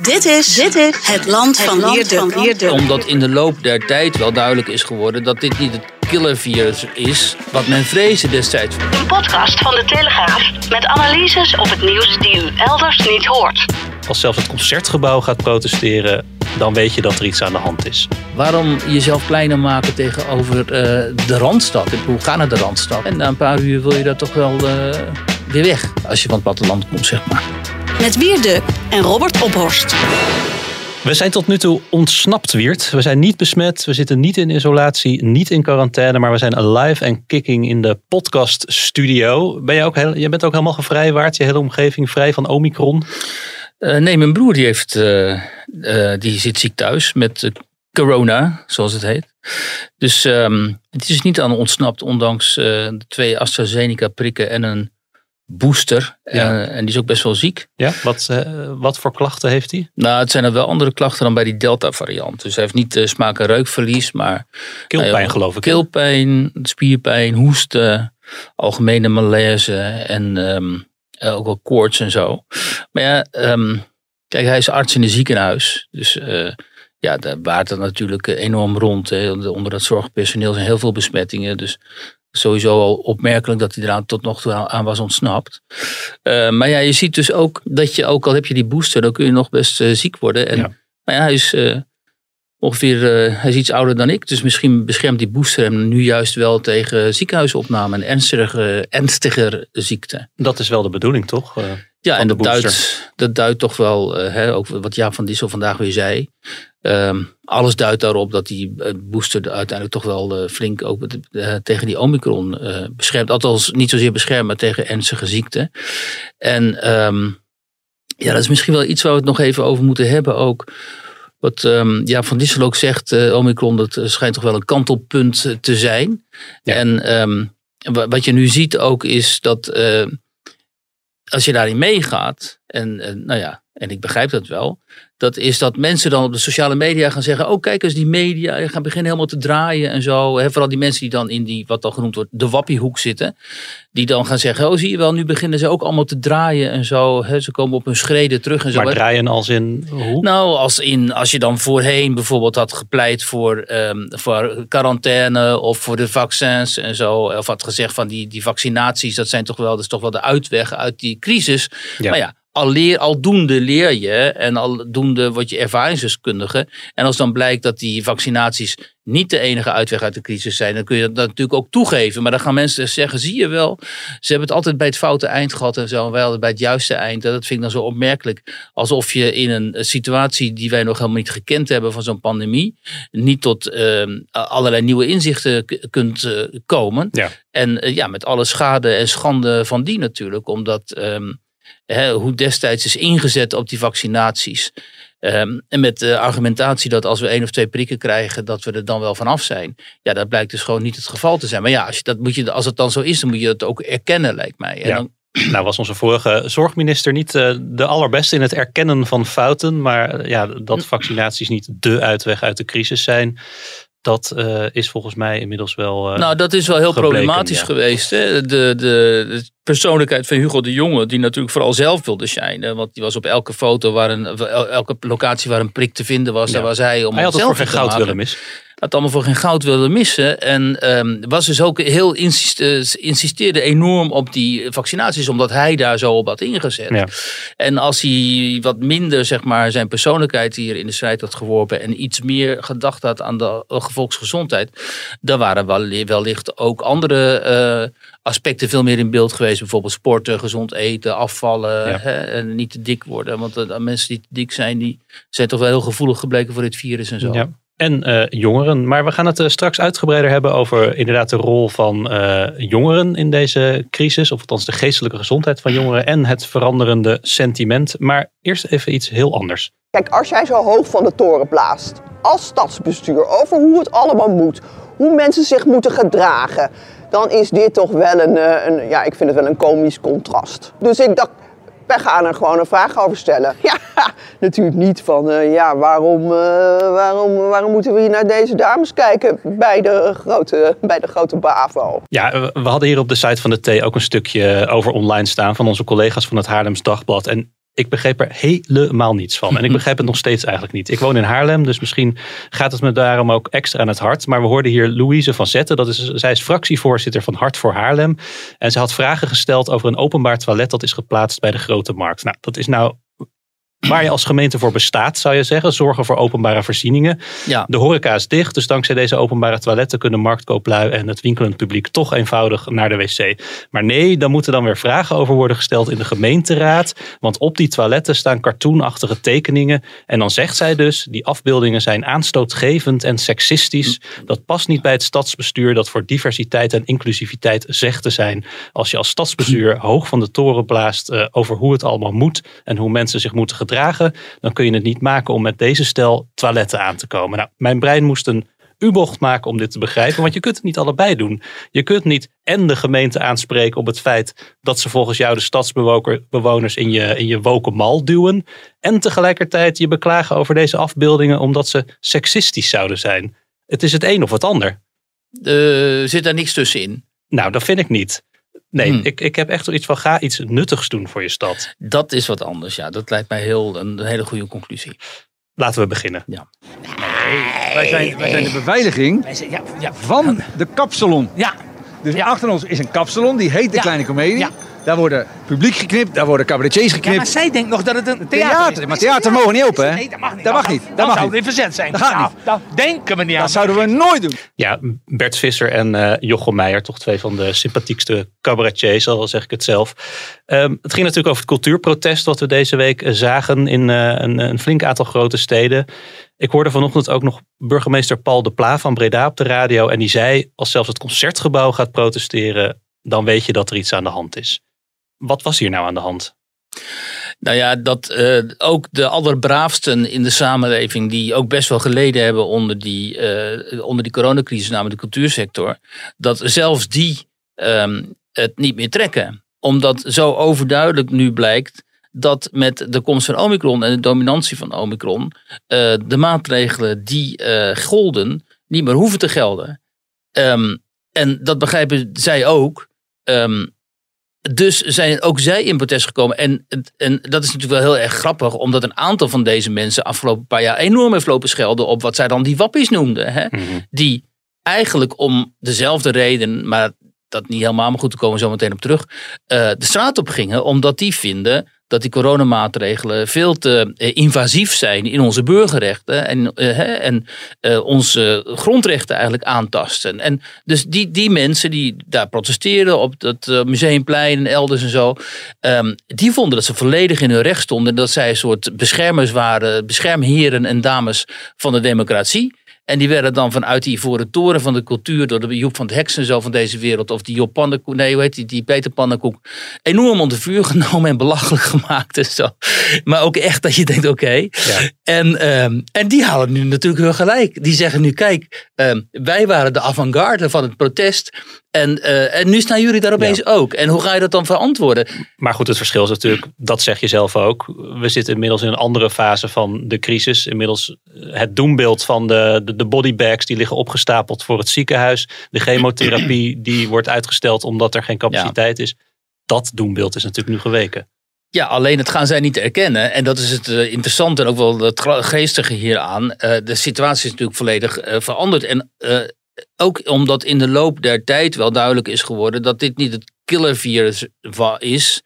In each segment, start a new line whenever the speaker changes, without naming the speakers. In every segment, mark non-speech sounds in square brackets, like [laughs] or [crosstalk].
Dit is, dit is het land van Wierde.
Omdat in de loop der tijd wel duidelijk is geworden dat dit niet het killervirus is wat men vreesde destijds.
Een podcast van de Telegraaf met analyses op het nieuws die u elders niet hoort.
Als zelfs het concertgebouw gaat protesteren, dan weet je dat er iets aan de hand is.
Waarom jezelf kleiner maken tegenover uh, de Randstad? Ik bedoel, ga naar de Randstad. En na een paar uur wil je daar toch wel uh, weer weg. Als je van het platteland komt, zeg maar.
Met Wierde en Robert Ophorst.
We zijn tot nu toe ontsnapt, Wiert. We zijn niet besmet, we zitten niet in isolatie, niet in quarantaine, maar we zijn alive en kicking in de podcaststudio. Ben je ook heel, je bent ook helemaal gevrijwaard, je hele omgeving vrij van Omicron?
Uh, nee, mijn broer die, heeft, uh, uh, die zit ziek thuis met corona, zoals het heet. Dus um, het is niet aan ontsnapt, ondanks de twee AstraZeneca prikken en een booster. Ja. en die is ook best wel ziek.
Ja, wat, wat voor klachten heeft hij?
Nou, het zijn er wel andere klachten dan bij die Delta-variant. Dus hij heeft niet smaak- en reukverlies, maar...
Keelpijn nou, geloof ik.
Keelpijn, spierpijn, hoesten, algemene malaise en... Um, uh, ook wel koorts en zo. Maar ja, um, kijk, hij is arts in een ziekenhuis. Dus uh, ja, daar waart het natuurlijk enorm rond. Hè. Onder dat zorgpersoneel zijn heel veel besmettingen. Dus sowieso al opmerkelijk dat hij eraan tot nog toe aan was ontsnapt. Uh, maar ja, je ziet dus ook dat je, ook al heb je die booster, dan kun je nog best ziek worden. En, ja. Maar ja, hij is ongeveer, uh, hij is iets ouder dan ik. Dus misschien beschermt die booster hem nu juist wel tegen ziekenhuisopname en ernstige, ernstiger ziekte.
Dat is wel de bedoeling, toch?
Ja, en dat duidt, dat duidt toch wel, uh, hè, ook wat Jaap van Dissel vandaag weer zei. Um, alles duidt daarop dat die booster uiteindelijk toch wel flink ook tegen die omicron beschermt. Althans, niet zozeer beschermt, maar tegen ernstige ziekte. En um, ja, dat is misschien wel iets waar we het nog even over moeten hebben ook. Wat um, ja, Van Dissel ook zegt, uh, Omicron, dat schijnt toch wel een kantelpunt te zijn. Ja. En um, wat je nu ziet ook is dat uh, als je daarin meegaat, en uh, nou ja, en ik begrijp dat wel, dat is dat mensen dan op de sociale media gaan zeggen: Oh, kijk eens, die media gaan beginnen helemaal te draaien en zo. He, vooral die mensen die dan in die, wat dan genoemd wordt, de wappiehoek zitten. Die dan gaan zeggen: Oh, zie je wel, nu beginnen ze ook allemaal te draaien en zo. He, ze komen op hun schreden terug en zo.
Maar draaien als in hoe?
Nou, als, in, als je dan voorheen bijvoorbeeld had gepleit voor, um, voor quarantaine of voor de vaccins en zo. Of had gezegd van die, die vaccinaties, dat zijn toch wel, dat is toch wel de uitweg uit die crisis. Ja. Maar ja, al leer, aldoende leer je en aldoende word je ervaringsdeskundige. En als dan blijkt dat die vaccinaties niet de enige uitweg uit de crisis zijn, dan kun je dat natuurlijk ook toegeven. Maar dan gaan mensen zeggen, zie je wel, ze hebben het altijd bij het foute eind gehad en zo, wel bij het juiste eind. Dat vind ik dan zo opmerkelijk. Alsof je in een situatie die wij nog helemaal niet gekend hebben van zo'n pandemie, niet tot uh, allerlei nieuwe inzichten kunt uh, komen. Ja. En uh, ja, met alle schade en schande van die natuurlijk, omdat... Um, Hè, hoe destijds is ingezet op die vaccinaties. Um, en met de argumentatie dat als we één of twee prikken krijgen, dat we er dan wel vanaf zijn. Ja, dat blijkt dus gewoon niet het geval te zijn. Maar ja, als, je dat moet je, als het dan zo is, dan moet je dat ook erkennen, lijkt mij. En
ja.
dan, [clears throat]
nou was onze vorige zorgminister niet uh, de allerbeste in het erkennen van fouten. Maar uh, ja, dat vaccinaties niet de uitweg uit de crisis zijn. Dat uh, is volgens mij inmiddels wel.
nou, dat is wel heel gebleken, problematisch ja. geweest. Hè? De, de, de, persoonlijkheid van Hugo de Jonge, die natuurlijk vooral zelf wilde shinen. Want die was op elke foto, waar een, elke locatie waar een prik te vinden was, ja. daar was hij om
hij had het voor geen goud willen missen.
Had allemaal voor geen goud willen missen. En um, was dus ook heel uh, insisteerde enorm op die vaccinaties, omdat hij daar zo op had ingezet. Ja. En als hij wat minder, zeg maar, zijn persoonlijkheid hier in de strijd had geworpen en iets meer gedacht had aan de volksgezondheid, dan waren wel, wellicht ook andere uh, aspecten veel meer in beeld geweest. Bijvoorbeeld sporten, gezond eten, afvallen ja. hè, en niet te dik worden. Want uh, mensen die te dik zijn, die zijn toch wel heel gevoelig gebleken voor dit virus en zo.
Ja. En eh, jongeren. Maar we gaan het eh, straks uitgebreider hebben over inderdaad de rol van eh, jongeren in deze crisis. Of althans de geestelijke gezondheid van jongeren en het veranderende sentiment. Maar eerst even iets heel anders.
Kijk, als jij zo hoog van de toren blaast als stadsbestuur over hoe het allemaal moet, hoe mensen zich moeten gedragen, dan is dit toch wel een, een ja, ik vind het wel een komisch contrast. Dus ik dacht, wij gaan er gewoon een vraag over stellen. [laughs] Ja, natuurlijk niet van, uh, ja, waarom, uh, waarom, waarom moeten we hier naar deze dames kijken bij de grote, bij de grote BAVO?
Ja, we hadden hier op de site van de T ook een stukje over online staan van onze collega's van het Haarlems Dagblad. En ik begreep er helemaal niets van. En ik begrijp het nog steeds eigenlijk niet. Ik woon in Haarlem, dus misschien gaat het me daarom ook extra aan het hart. Maar we hoorden hier Louise van Zetten. Dat is, zij is fractievoorzitter van Hart voor Haarlem. En ze had vragen gesteld over een openbaar toilet dat is geplaatst bij de Grote Markt. Nou, dat is nou waar je als gemeente voor bestaat, zou je zeggen. Zorgen voor openbare voorzieningen.
Ja.
De horeca is dicht, dus dankzij deze openbare toiletten kunnen marktkooplui en het winkelend publiek toch eenvoudig naar de wc. Maar nee, dan moeten dan weer vragen over worden gesteld in de gemeenteraad. Want op die toiletten staan cartoonachtige tekeningen. En dan zegt zij dus, die afbeeldingen zijn aanstootgevend en seksistisch. Dat past niet bij het stadsbestuur dat voor diversiteit en inclusiviteit zegt te zijn. Als je als stadsbestuur hoog van de toren blaast uh, over hoe het allemaal moet en hoe mensen zich moeten gedragen, dan kun je het niet maken om met deze stel toiletten aan te komen. Nou, mijn brein moest een U-bocht maken om dit te begrijpen, want je kunt het niet allebei doen. Je kunt niet en de gemeente aanspreken op het feit dat ze volgens jou de stadsbewoners in je, in je woken mal duwen, en tegelijkertijd je beklagen over deze afbeeldingen omdat ze seksistisch zouden zijn. Het is het een of het ander.
Uh, zit daar niks tussenin?
Nou, dat vind ik niet. Nee, hmm. ik, ik heb echt zoiets van ga iets nuttigs doen voor je stad.
Dat is wat anders, ja. Dat lijkt mij heel, een hele goede conclusie.
Laten we beginnen.
Ja.
Nee, wij, zijn, wij zijn de beveiliging ja, ja. van de kapsalon.
Ja.
Dus achter ons is een kapsalon, die heet de Kleine Comedie. Daar worden publiek geknipt, daar worden cabaretiers geknipt. Ja,
maar zij denkt nog dat het een theater,
theater is. Maar theater mogen niet open, hè?
Nee, dat mag niet.
Dat mag niet. Dat mag
zou
niet.
in verzet zijn.
Dat gaat
nou,
niet.
Dat denken we niet aan.
Dat zouden we nooit doen.
Ja, Bert Visser en uh, Jochem Meijer, toch twee van de sympathiekste cabaretiers, al zeg ik het zelf. Um, het ging natuurlijk over het cultuurprotest wat we deze week zagen in uh, een, een flink aantal grote steden. Ik hoorde vanochtend ook nog burgemeester Paul de Pla van Breda op de radio. En die zei, als zelfs het concertgebouw gaat protesteren, dan weet je dat er iets aan de hand is. Wat was hier nou aan de hand?
Nou ja, dat uh, ook de allerbraafsten in de samenleving, die ook best wel geleden hebben onder die, uh, onder die coronacrisis, namelijk de cultuursector, dat zelfs die um, het niet meer trekken. Omdat zo overduidelijk nu blijkt dat met de komst van Omicron en de dominantie van Omicron, uh, de maatregelen die golden niet meer hoeven te gelden. Um, en dat begrijpen zij ook. Um, dus zijn ook zij in protest gekomen. En, en dat is natuurlijk wel heel erg grappig, omdat een aantal van deze mensen afgelopen paar jaar enorm heeft lopen schelden op wat zij dan die wappies noemden. Hè?
Mhm.
Die eigenlijk om dezelfde reden, maar dat niet helemaal maar goed te komen, zo meteen op terug, uh, de straat op gingen, omdat die vinden dat die coronamaatregelen veel te uh, invasief zijn in onze burgerrechten en, uh, en onze grondrechten eigenlijk aantasten. En dus die, die mensen die daar protesteren op het museumplein en elders en zo, um, die vonden dat ze volledig in hun recht stonden en dat zij een soort beschermers waren, beschermheren en dames van de democratie. En die werden dan vanuit die ivoren toren van de cultuur, door de Joep van het Heks en zo van deze wereld, of die Job Pannenkoek, nee, hoe heet die, die Peter Pannenkoek, enorm onder vuur [laughs] genomen en belachelijk gemaakt en zo. Maar ook echt dat je denkt, oké. Okay.
Ja.
En, um, en die halen nu natuurlijk heel gelijk. Die zeggen nu, kijk, um, wij waren de avant-garde van het protest. En, uh, en nu staan jullie daar opeens ja. ook. En hoe ga je dat dan verantwoorden?
Maar goed, het verschil is natuurlijk, dat zeg je zelf ook. We zitten inmiddels in een andere fase van de crisis. Inmiddels het doembeeld van de, de, de bodybags die liggen opgestapeld voor het ziekenhuis. De chemotherapie [clears throat] die wordt uitgesteld omdat er geen capaciteit ja. is. Dat doembeeld is natuurlijk nu geweken.
Ja, alleen het gaan zij niet erkennen. En dat is het uh, interessante en ook wel het geestige hieraan. Uh, de situatie is natuurlijk volledig uh, veranderd. En ook omdat in de loop der tijd wel duidelijk is geworden dat dit niet het killervirus is.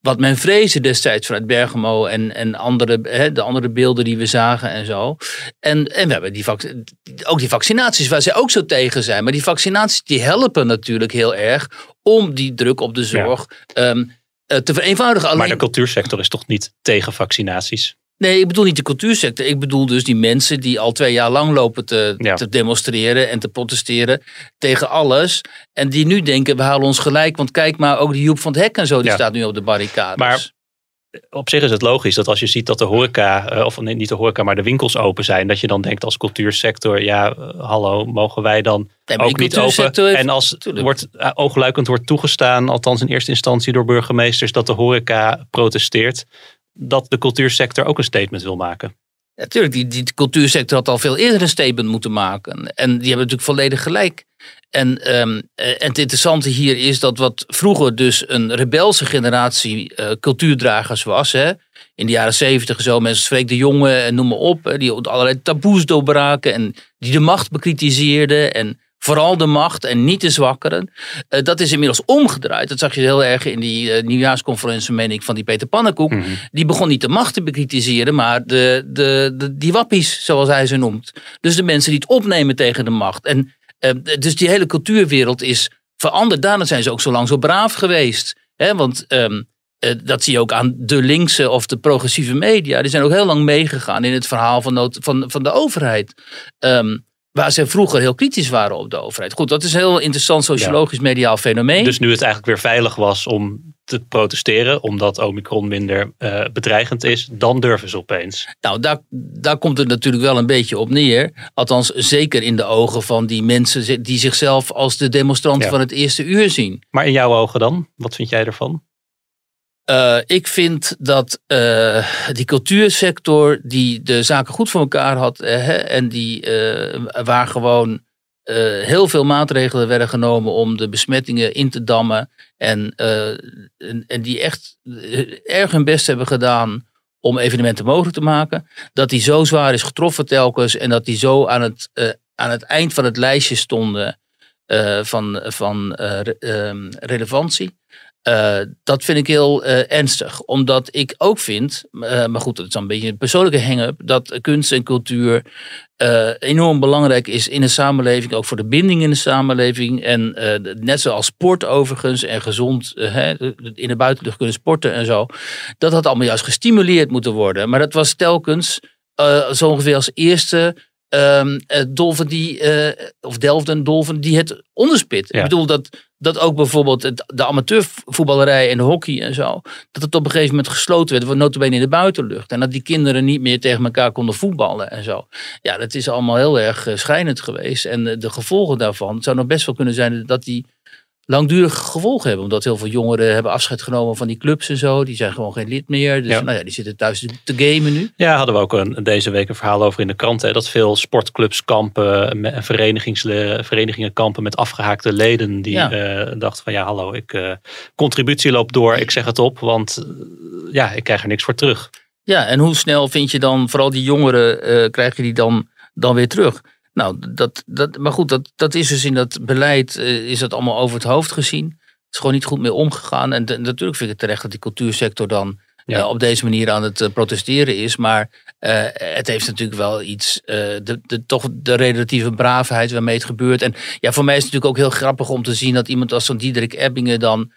Wat men vreesde destijds vanuit Bergamo en, en andere, hè, de andere beelden die we zagen en zo. En, en we hebben die ook die vaccinaties waar zij ook zo tegen zijn. Maar die vaccinaties die helpen natuurlijk heel erg om die druk op de zorg ja. um, te vereenvoudigen.
Alleen... Maar de cultuursector is toch niet tegen vaccinaties?
Nee, ik bedoel niet de cultuursector. Ik bedoel dus die mensen die al twee jaar lang lopen te,
Ja.
te demonstreren en te protesteren tegen alles. En die nu denken, we halen ons gelijk. Want kijk maar, ook die Joep van het Hek en zo, die
Ja.
staat nu op de barricades.
Maar- Op zich is het logisch dat als je ziet dat de horeca, eh, of nee, niet de horeca, maar de winkels open zijn, dat je dan denkt als cultuursector, ja, eh, hallo, mogen wij dan
Nee,
ook niet open?
heeft-
En als
Tuurlijk.
wordt, eh, oogluikend wordt toegestaan, althans in eerste instantie door burgemeesters, dat de horeca protesteert, dat de cultuursector ook een statement wil maken.
Natuurlijk, die, die cultuursector had al veel eerder een statement moeten maken. En die hebben natuurlijk volledig gelijk. En, ehm, eh, en het interessante hier is dat wat vroeger dus een rebelse generatie eh, cultuurdragers was. Hè, in de jaren zeventig zo, mensen als Freek de Jonge en noem maar op. Die allerlei taboes doorbraken en die de macht bekritiseren. En vooral de macht en niet de zwakkeren. Eh, dat is inmiddels omgedraaid. Dat zag je heel erg in die eh, nieuwjaarsconferentie, meen ik, van die Peter Pannenkoek. Die begon niet de macht te bekritiseren, maar de, de, de, die wappies, zoals hij ze noemt. Dus de mensen die het opnemen tegen de macht. En eh, dus die hele cultuurwereld is veranderd. Daarna zijn ze ook zo lang zo braaf geweest. Hè? Want ehm, eh, dat zie je ook aan de linkse of de progressieve media. Die zijn ook heel lang meegegaan in het verhaal van, nood- van, van de overheid. Ehm, waar ze vroeger heel kritisch waren op de overheid. Goed, dat is een heel interessant sociologisch mediaal fenomeen.
Dus nu het eigenlijk weer veilig was om te protesteren, omdat Omicron minder eh, bedreigend is, dan durven ze opeens.
Nou, daar, daar komt het natuurlijk wel een beetje op neer. Althans, zeker in de ogen van die mensen die zichzelf als de demonstranten
Ja.
van het eerste uur zien.
Maar in jouw ogen dan? Wat vind jij ervan?
Eh, ik vind dat eh, die cultuursector die de zaken goed voor elkaar had eh, hè, en die, waar gewoon heel veel maatregelen werden genomen om de besmettingen in te dammen en, en, die echt erg hun best hebben gedaan om evenementen mogelijk te maken, dat die zo zwaar is getroffen telkens en dat die zo aan het, aan het eind van het lijstje stonden van, van eh, ehm, relevantie. Eh, dat vind ik heel eh, ernstig. Omdat ik ook vind, eh, maar goed, dat is een beetje een persoonlijke hang-up, dat kunst en cultuur enorm belangrijk is in een samenleving, ook voor de binding in de samenleving. En net zoals sport overigens en gezond hè, in de buitenlucht kunnen sporten en zo. Dat had allemaal juist gestimuleerd moeten worden. Maar dat was telkens zo ongeveer als eerste ehm eh, dolven die, eh, of Delften dolven die het onderspit.
Ja.
Ik bedoel dat, dat ook bijvoorbeeld het, de amateurvoetballerij en de hockey en zo, dat het op een gegeven moment gesloten werd, notabene in de buitenlucht. En dat die kinderen niet meer tegen elkaar konden voetballen en zo. Ja, dat is allemaal heel erg eh, schrijnend geweest. En de gevolgen daarvan, het zou nog best wel kunnen zijn dat die langdurige gevolgen hebben. Omdat heel veel jongeren hebben afscheid genomen van die clubs en zo. Die zijn gewoon geen lid meer. Dus
Ja.
nou ja, die zitten thuis te gamen nu.
Ja, hadden we ook een, deze week een verhaal over in de krant. Hè, dat veel sportclubs kampen en verenigingsleden- verenigingen kampen met afgehaakte leden. Die
Ja.
eh, dachten van ja, hallo, ik, eh, contributie loopt door, ik zeg het op. Want eh, ja, ik krijg er niks voor terug.
Ja, en hoe snel vind je dan, vooral die jongeren, eh, krijg je die dan, dan weer terug? Nou, dat, dat, maar goed, dat, dat is dus in dat beleid, eh, is dat allemaal over het hoofd gezien. Het is gewoon niet goed mee omgegaan. En de- natuurlijk vind ik het terecht dat die cultuursector dan
Ja.
eh, op deze manier aan het eh, protesteren is. Maar het heeft natuurlijk wel iets, de, de, toch de relatieve braafheid waarmee het gebeurt. En ja, voor mij is het natuurlijk ook heel grappig om te zien dat iemand als zo'n Diederik Ebbingen dan,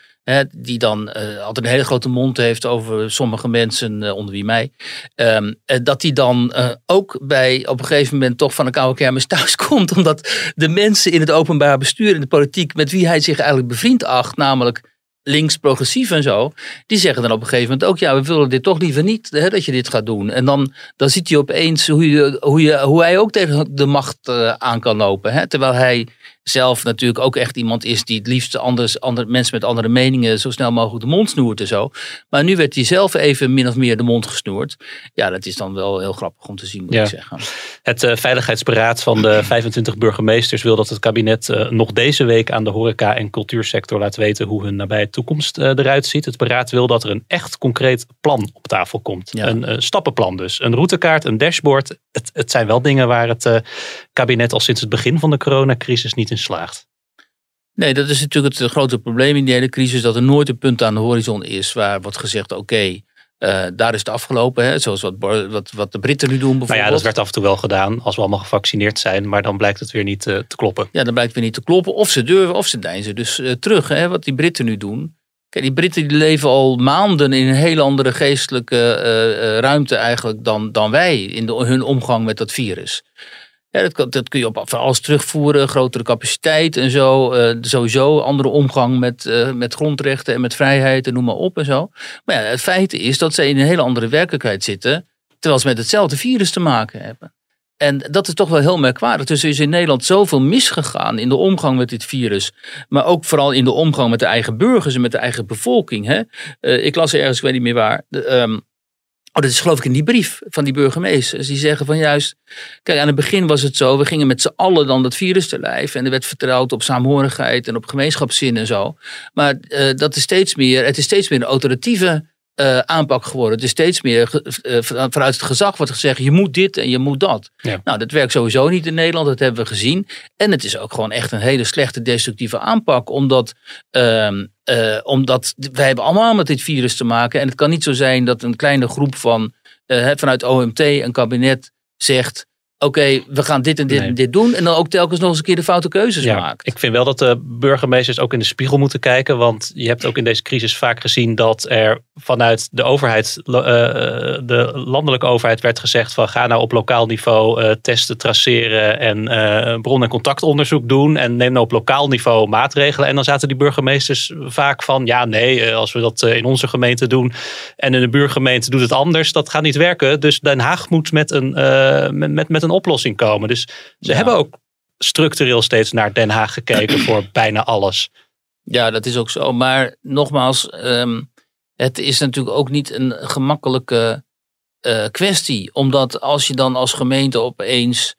die dan eh, altijd een hele grote mond heeft over sommige mensen, eh, onder wie mij. Ehm, eh, dat die dan ook bij op een gegeven moment toch van een koude kermis [laughs] thuis komt. Omdat de mensen in het openbaar bestuur en de politiek met wie hij zich eigenlijk bevriend acht, namelijk links, progressief en zo, die zeggen dan op een gegeven moment ook, ja, we willen dit toch liever niet, hè, dat je dit gaat doen. En dan, dan ziet hij opeens hoe, je, hoe, hoe hij ook tegen de macht aan kan lopen. Hè, terwijl hij zelf natuurlijk ook echt iemand is die het liefst anders, andere, mensen met andere meningen zo snel mogelijk de mond snoert en zo. Maar nu werd hij zelf even min of meer de mond gesnoerd. Ja, dat is dan wel heel grappig om te zien, moet
Ja.
ik zeggen.
Het eh, Veiligheidsberaad van de [clears throat] 25 burgemeesters wil dat het kabinet eh, nog deze week aan de horeca- en cultuursector laat weten hoe hun nabije toekomst eh, eruit ziet. Het beraad wil dat er een echt concreet plan op tafel komt.
Ja.
Een stappenplan dus. Een routekaart, een dashboard. Het, het zijn wel dingen waar het kabinet al sinds het begin van de coronacrisis niet in slaagt.
Nee, dat is natuurlijk het grote probleem in die hele crisis. Dat er nooit een punt aan de horizon is waar wordt gezegd: oké, eh, daar is het afgelopen. Hè? Zoals wat, wat, wat de Britten nu doen
Nou
bijvoorbeeld.
ja, dat werd af en toe wel gedaan als we allemaal gevaccineerd zijn. Maar dan blijkt het weer niet eh, te kloppen.
Ja, dan blijkt weer niet te kloppen. Of ze durven of ze deinzen dus eh, terug. Hè? Wat die Britten nu doen. Kijk, die Britten die leven al maanden in een hele andere geestelijke ruimte eigenlijk dan, dan wij in de, hun omgang met dat virus. Dat, kun je op alles terugvoeren, grotere capaciteit en zo. Uh, sowieso andere omgang met, uh, met grondrechten en met vrijheid en noem maar op en zo. Maar ja, het feit is dat ze in een hele andere werkelijkheid zitten, terwijl ze met hetzelfde virus te maken hebben. En dat is toch wel heel merkwaardig. Dus er is in Nederland zoveel misgegaan in de omgang met dit virus. Maar ook vooral in de omgang met de eigen burgers en met de eigen bevolking. Hè? Uh, ik las ergens, ik weet niet meer waar. De, um, Oh, dat is geloof ik in die brief van die burgemeesters. Die zeggen van juist, kijk aan het begin was het zo, we gingen met z'n allen dan dat virus te lijf. En er werd vertrouwd op saamhorigheid en op gemeenschapszin en zo. Maar uh, dat is steeds meer, het is steeds meer een autoratieve uh, aanpak geworden. Het is steeds meer uh, vanuit het gezag wordt gezegd: je moet dit en je moet dat. Ja. Nou, dat werkt sowieso niet in Nederland, dat hebben we gezien. En het is ook gewoon echt een hele slechte destructieve aanpak, omdat, uh, omdat wij hebben allemaal met dit virus te maken. En het kan niet zo zijn dat een kleine groep van vanuit OMT een kabinet zegt oké, we gaan dit en dit en dit doen. En dan ook telkens nog eens een keer de foute keuzes ja, maakt.
Ik vind wel dat de burgemeesters ook in de spiegel moeten kijken. Want je hebt ook in deze crisis vaak gezien dat er vanuit de overheid, uh, de landelijke overheid, werd gezegd van ga nou op lokaal niveau uh, testen, traceren en uh, bron- en contactonderzoek doen. En neem nou op lokaal niveau maatregelen. En dan zaten die burgemeesters vaak van ja, nee, als we dat in onze gemeente doen en in de buurgemeente doet het anders, dat gaat niet werken. Dus Den Haag moet met een, met, met een oplossing komen. Dus ze hebben ook structureel steeds naar Den Haag gekeken [clears throat] voor bijna alles.
Ja, dat is ook zo. Maar nogmaals, um, het is natuurlijk ook niet een gemakkelijke uh, kwestie. Omdat als je dan als gemeente opeens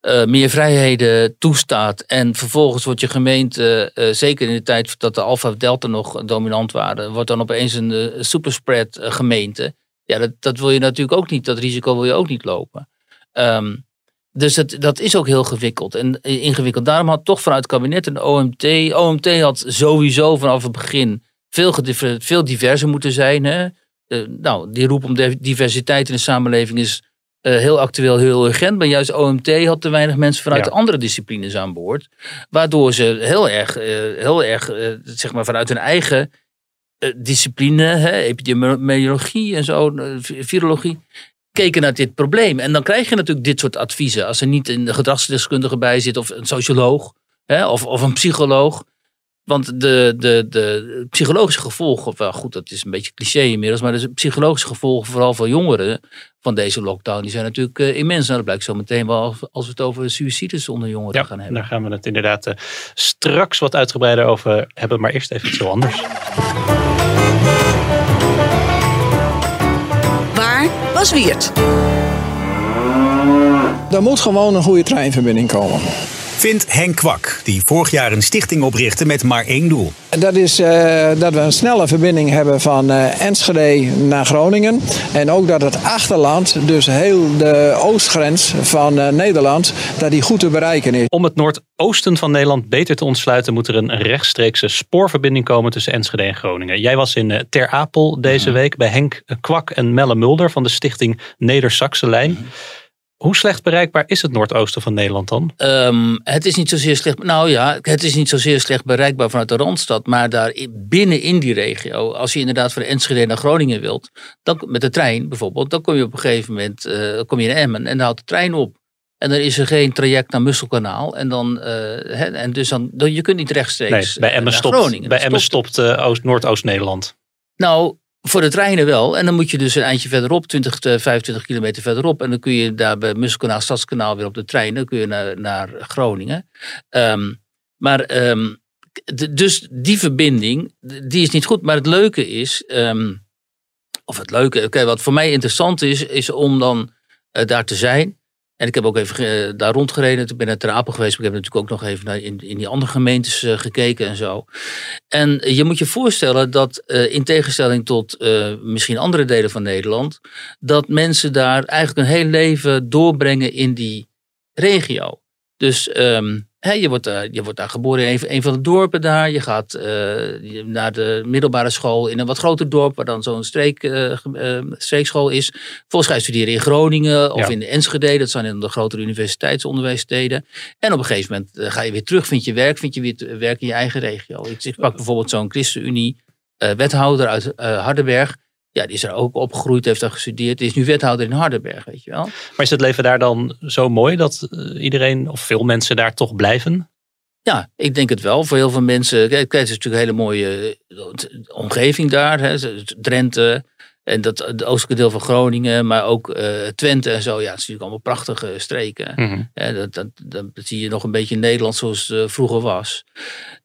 uh, meer vrijheden toestaat. En vervolgens wordt je gemeente, uh, zeker in de tijd dat de Alpha Delta nog dominant waren, wordt dan opeens een superspread gemeente. Ja, dat, dat wil je natuurlijk ook niet. Dat risico wil je ook niet lopen. Um, dus het, dat is ook heel gewikkeld en ingewikkeld. Daarom had toch vanuit het kabinet een OMT. OMT had sowieso vanaf het begin veel, veel diverser moeten zijn. Hè? Uh, nou, die roep om diversiteit in de samenleving is uh, heel actueel, heel urgent. Maar juist OMT had te weinig mensen vanuit ja. andere disciplines aan boord. Waardoor ze heel erg, uh, heel erg zeg maar vanuit hun eigen discipline, hè, epidemiologie en zo, virologie, keken naar dit probleem. En dan krijg je natuurlijk dit soort adviezen. Als er niet een gedragsdeskundige bij zit, of een socioloog, hè, of, of een psycholoog. Want de, de, de psychologische gevolgen, wel goed, dat is een beetje cliché inmiddels, maar de psychologische gevolgen, vooral voor jongeren van deze lockdown, die zijn natuurlijk uh, immens. Nou, dat blijkt zo meteen wel als we het over suicides onder jongeren
ja,
gaan hebben.
Daar gaan we het inderdaad uh, straks wat uitgebreider over hebben, maar eerst even iets heel anders.
Er moet gewoon een goede treinverbinding komen
vindt Henk Kwak, die vorig jaar een stichting oprichtte met maar één doel.
Dat is uh, dat we een snelle verbinding hebben van uh, Enschede naar Groningen. En ook dat het achterland, dus heel de oostgrens van uh, Nederland, dat die goed te bereiken is.
Om het noordoosten van Nederland beter te ontsluiten, moet er een rechtstreekse spoorverbinding komen tussen Enschede en Groningen. Jij was in Ter Apel deze week bij Henk Kwak en Melle Mulder van de stichting Neder-Saxe Lijn. Hoe slecht bereikbaar is het noordoosten van Nederland dan?
Um, het is niet zozeer slecht. Nou ja, het is niet zozeer slecht bereikbaar vanuit de randstad. Maar daar binnen in die regio, als je inderdaad van Enschede naar Groningen wilt, dan, met de trein bijvoorbeeld, dan kom je op een gegeven moment uh, kom je in Emmen en dan houdt de trein op. En dan is er geen traject naar Musselkanaal. En, dan, uh, he, en dus dan, dan, je kunt niet rechtstreeks
nee, bij Emmen
naar
stopt,
Groningen.
Bij Emmen stopt uh, Noordoost-Nederland.
Nou, voor de treinen wel. En dan moet je dus een eindje verderop, 20, 25 kilometer verderop. En dan kun je daar bij Musselkanaal, Stadskanaal weer op de trein. Dan kun je naar, naar Groningen. Um, maar um, dus die verbinding, die is niet goed. Maar het leuke is, um, of het leuke, okay, wat voor mij interessant is, is om dan uh, daar te zijn. En ik heb ook even uh, daar rondgereden. Ik ben naar Ter Apel geweest. Maar ik heb natuurlijk ook nog even naar in, in die andere gemeentes uh, gekeken en zo. En je moet je voorstellen dat uh, in tegenstelling tot misschien andere delen van Nederland. Dat mensen daar eigenlijk een heel leven doorbrengen in die regio. Dus um, He, je, wordt, uh, je wordt daar geboren in een, een, van de dorpen daar. Je gaat uh, naar de middelbare school in een wat groter dorp, waar dan zo'n streek, uh, streekschool is. Volgens ga je studeren in Groningen of ja. in Enschede. Dat zijn in de grotere universiteitsuniversiteiten. En op een gegeven moment ga je weer terug, vind je werk, vind je weer werk in je eigen regio. Ik, ik pak bijvoorbeeld zo'n ChristenUnie eh, wethouder uit Hardenberg. Ja, die is er ook opgegroeid, heeft daar gestudeerd. Die is nu wethouder in Hardenberg, weet je wel.
Maar is het leven daar dan zo mooi dat iedereen of veel mensen daar toch blijven?
Ja, ik denk het wel. Voor heel veel mensen. Kijk, het is natuurlijk een hele mooie omgeving daar. Hè. Drenthe, en dat, het oostelijke deel van Groningen, maar ook uh, Twente en zo. Ja, het is natuurlijk allemaal prachtige streken. Mm dat, dat, dat, zie je nog een beetje in Nederland zoals het vroeger was.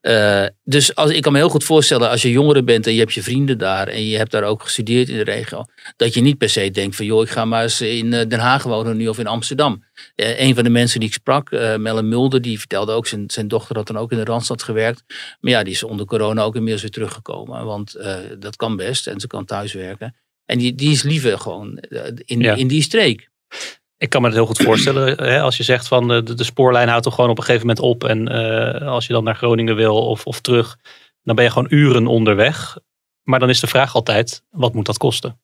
Uh, dus als, ik kan me heel goed voorstellen, als je jongeren bent en je hebt je vrienden daar en je hebt daar ook gestudeerd in de regio, dat je niet per se denkt van joh, ik ga maar eens in Den Haag wonen nu of in Amsterdam. een van de mensen die ik sprak, Melle Mulder, die vertelde ook, zijn, zijn dochter had dan ook in de Randstad gewerkt. Maar ja, die is onder corona ook inmiddels weer teruggekomen, want dat kan best en ze kan thuiswerken. En die, die is liever gewoon eh, in, in die streek.
Ik kan me het heel goed voorstellen. Hè, als je zegt van de, de spoorlijn houdt toch gewoon op een gegeven moment op. En uh, als je dan naar Groningen wil of, of terug, dan ben je gewoon uren onderweg. Maar dan is de vraag altijd, wat moet dat kosten?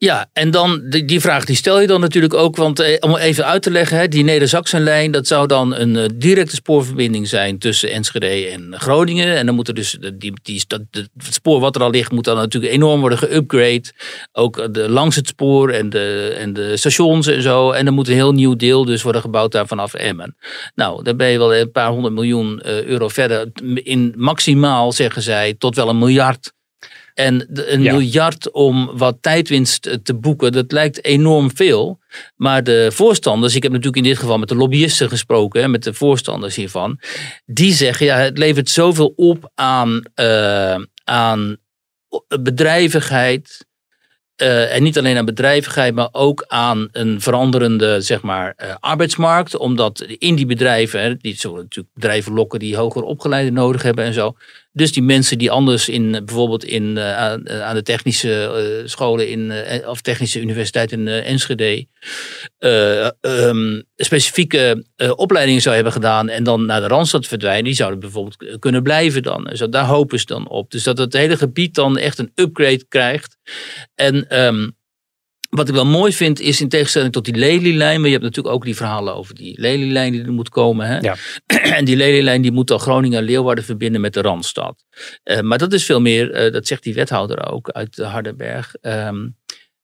Ja, en dan die, die, vraag die stel je dan natuurlijk ook, want eh, om even uit te leggen, die Neder-Saxenlijn, dat zou dan een uh, directe spoorverbinding zijn tussen Enschede en Groningen. En dan moet er dus, die, die, dat, het spoor wat er al ligt, moet dan natuurlijk enorm worden geupgrade. Ook de, langs het spoor en de, en de stations en zo. En dan moet een heel nieuw deel dus worden gebouwd daar vanaf Emmen. Nou, dan ben je wel een paar honderd miljoen euro verder. In maximaal, zeggen zij, tot wel een miljard en een miljard om wat tijdwinst te boeken, dat lijkt enorm veel. Maar de voorstanders, ik heb natuurlijk in dit geval met de lobbyisten gesproken, met de voorstanders hiervan, die zeggen ja, het levert zoveel op aan, uh, aan bedrijvigheid, uh, en niet alleen aan bedrijvigheid, maar ook aan een veranderende zeg maar, uh, arbeidsmarkt. Omdat in die bedrijven, hè, die zullen natuurlijk bedrijven lokken die hoger opgeleide nodig hebben en zo. Dus die mensen die anders in bijvoorbeeld in, uh, aan, aan, de technische scholen in, of technische universiteit in Enschede um, specifieke opleidingen zou hebben gedaan en dan naar de Randstad verdwijnen, die zouden bijvoorbeeld kunnen blijven dan. Dus daar hopen ze dan op. Dus dat het hele gebied dan echt een upgrade krijgt. En um, wat ik wel mooi vind is in tegenstelling tot die Lelylijn, maar je hebt natuurlijk ook die verhalen over die Lelylijn die er moet komen. Hè? Ja. [clears throat] En die Lelylijn die moet dan Groningen en Leeuwarden verbinden met de Randstad. Uh, maar dat is veel meer, uh, dat zegt die wethouder ook uit Hardenberg. Um,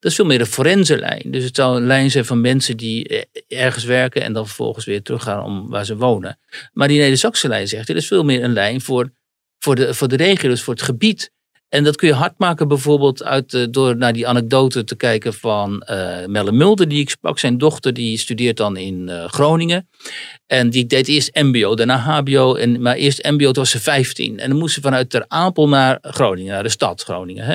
dat is veel meer een forensenlijn. Dus het zou een lijn zijn van mensen die eh, ergens werken en dan vervolgens weer teruggaan om waar ze wonen. Maar die Neder-Saxe lijn zegt, dit is veel meer een lijn voor, voor, de, voor de regio, dus voor het gebied. En dat kun je hard maken bijvoorbeeld uit, door naar die anekdote te kijken van uh, Melle Mulder, die ik sprak. Zijn dochter die studeert dan in uh, Groningen. En die deed eerst mbo, daarna hbo. En, maar eerst mbo, toen was ze 15. En dan moest ze vanuit Ter Apel naar Groningen, naar de stad Groningen. Hè?